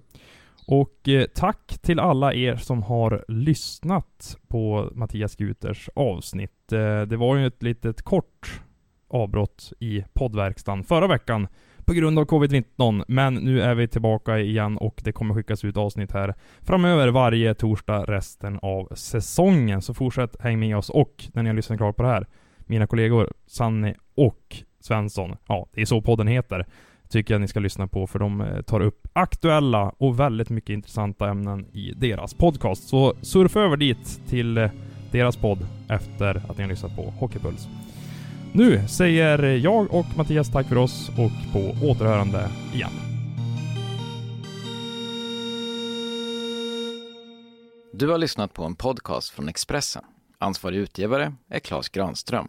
Och eh, tack till alla er som har lyssnat på Mattias Guters avsnitt. Eh, det var ju ett litet kort avbrott i poddverkstan förra veckan på grund av covid-19, men nu är vi tillbaka igen och det kommer skickas ut avsnitt här framöver varje torsdag resten av säsongen. Så fortsätt häng med oss och när ni har lyssnat klart på det här, mina kollegor Sanni och Svensson, ja, det är så podden heter, tycker jag ni ska lyssna på för de eh, tar upp aktuella och väldigt mycket intressanta ämnen i deras podcast. Så surfa över dit till eh, deras podd efter att ni har lyssnat på Hockeypuls. Nu säger jag och Mattias tack för oss och på återhörande igen. Du har lyssnat på en podcast från Expressen. Ansvarig utgivare är Klas Granström.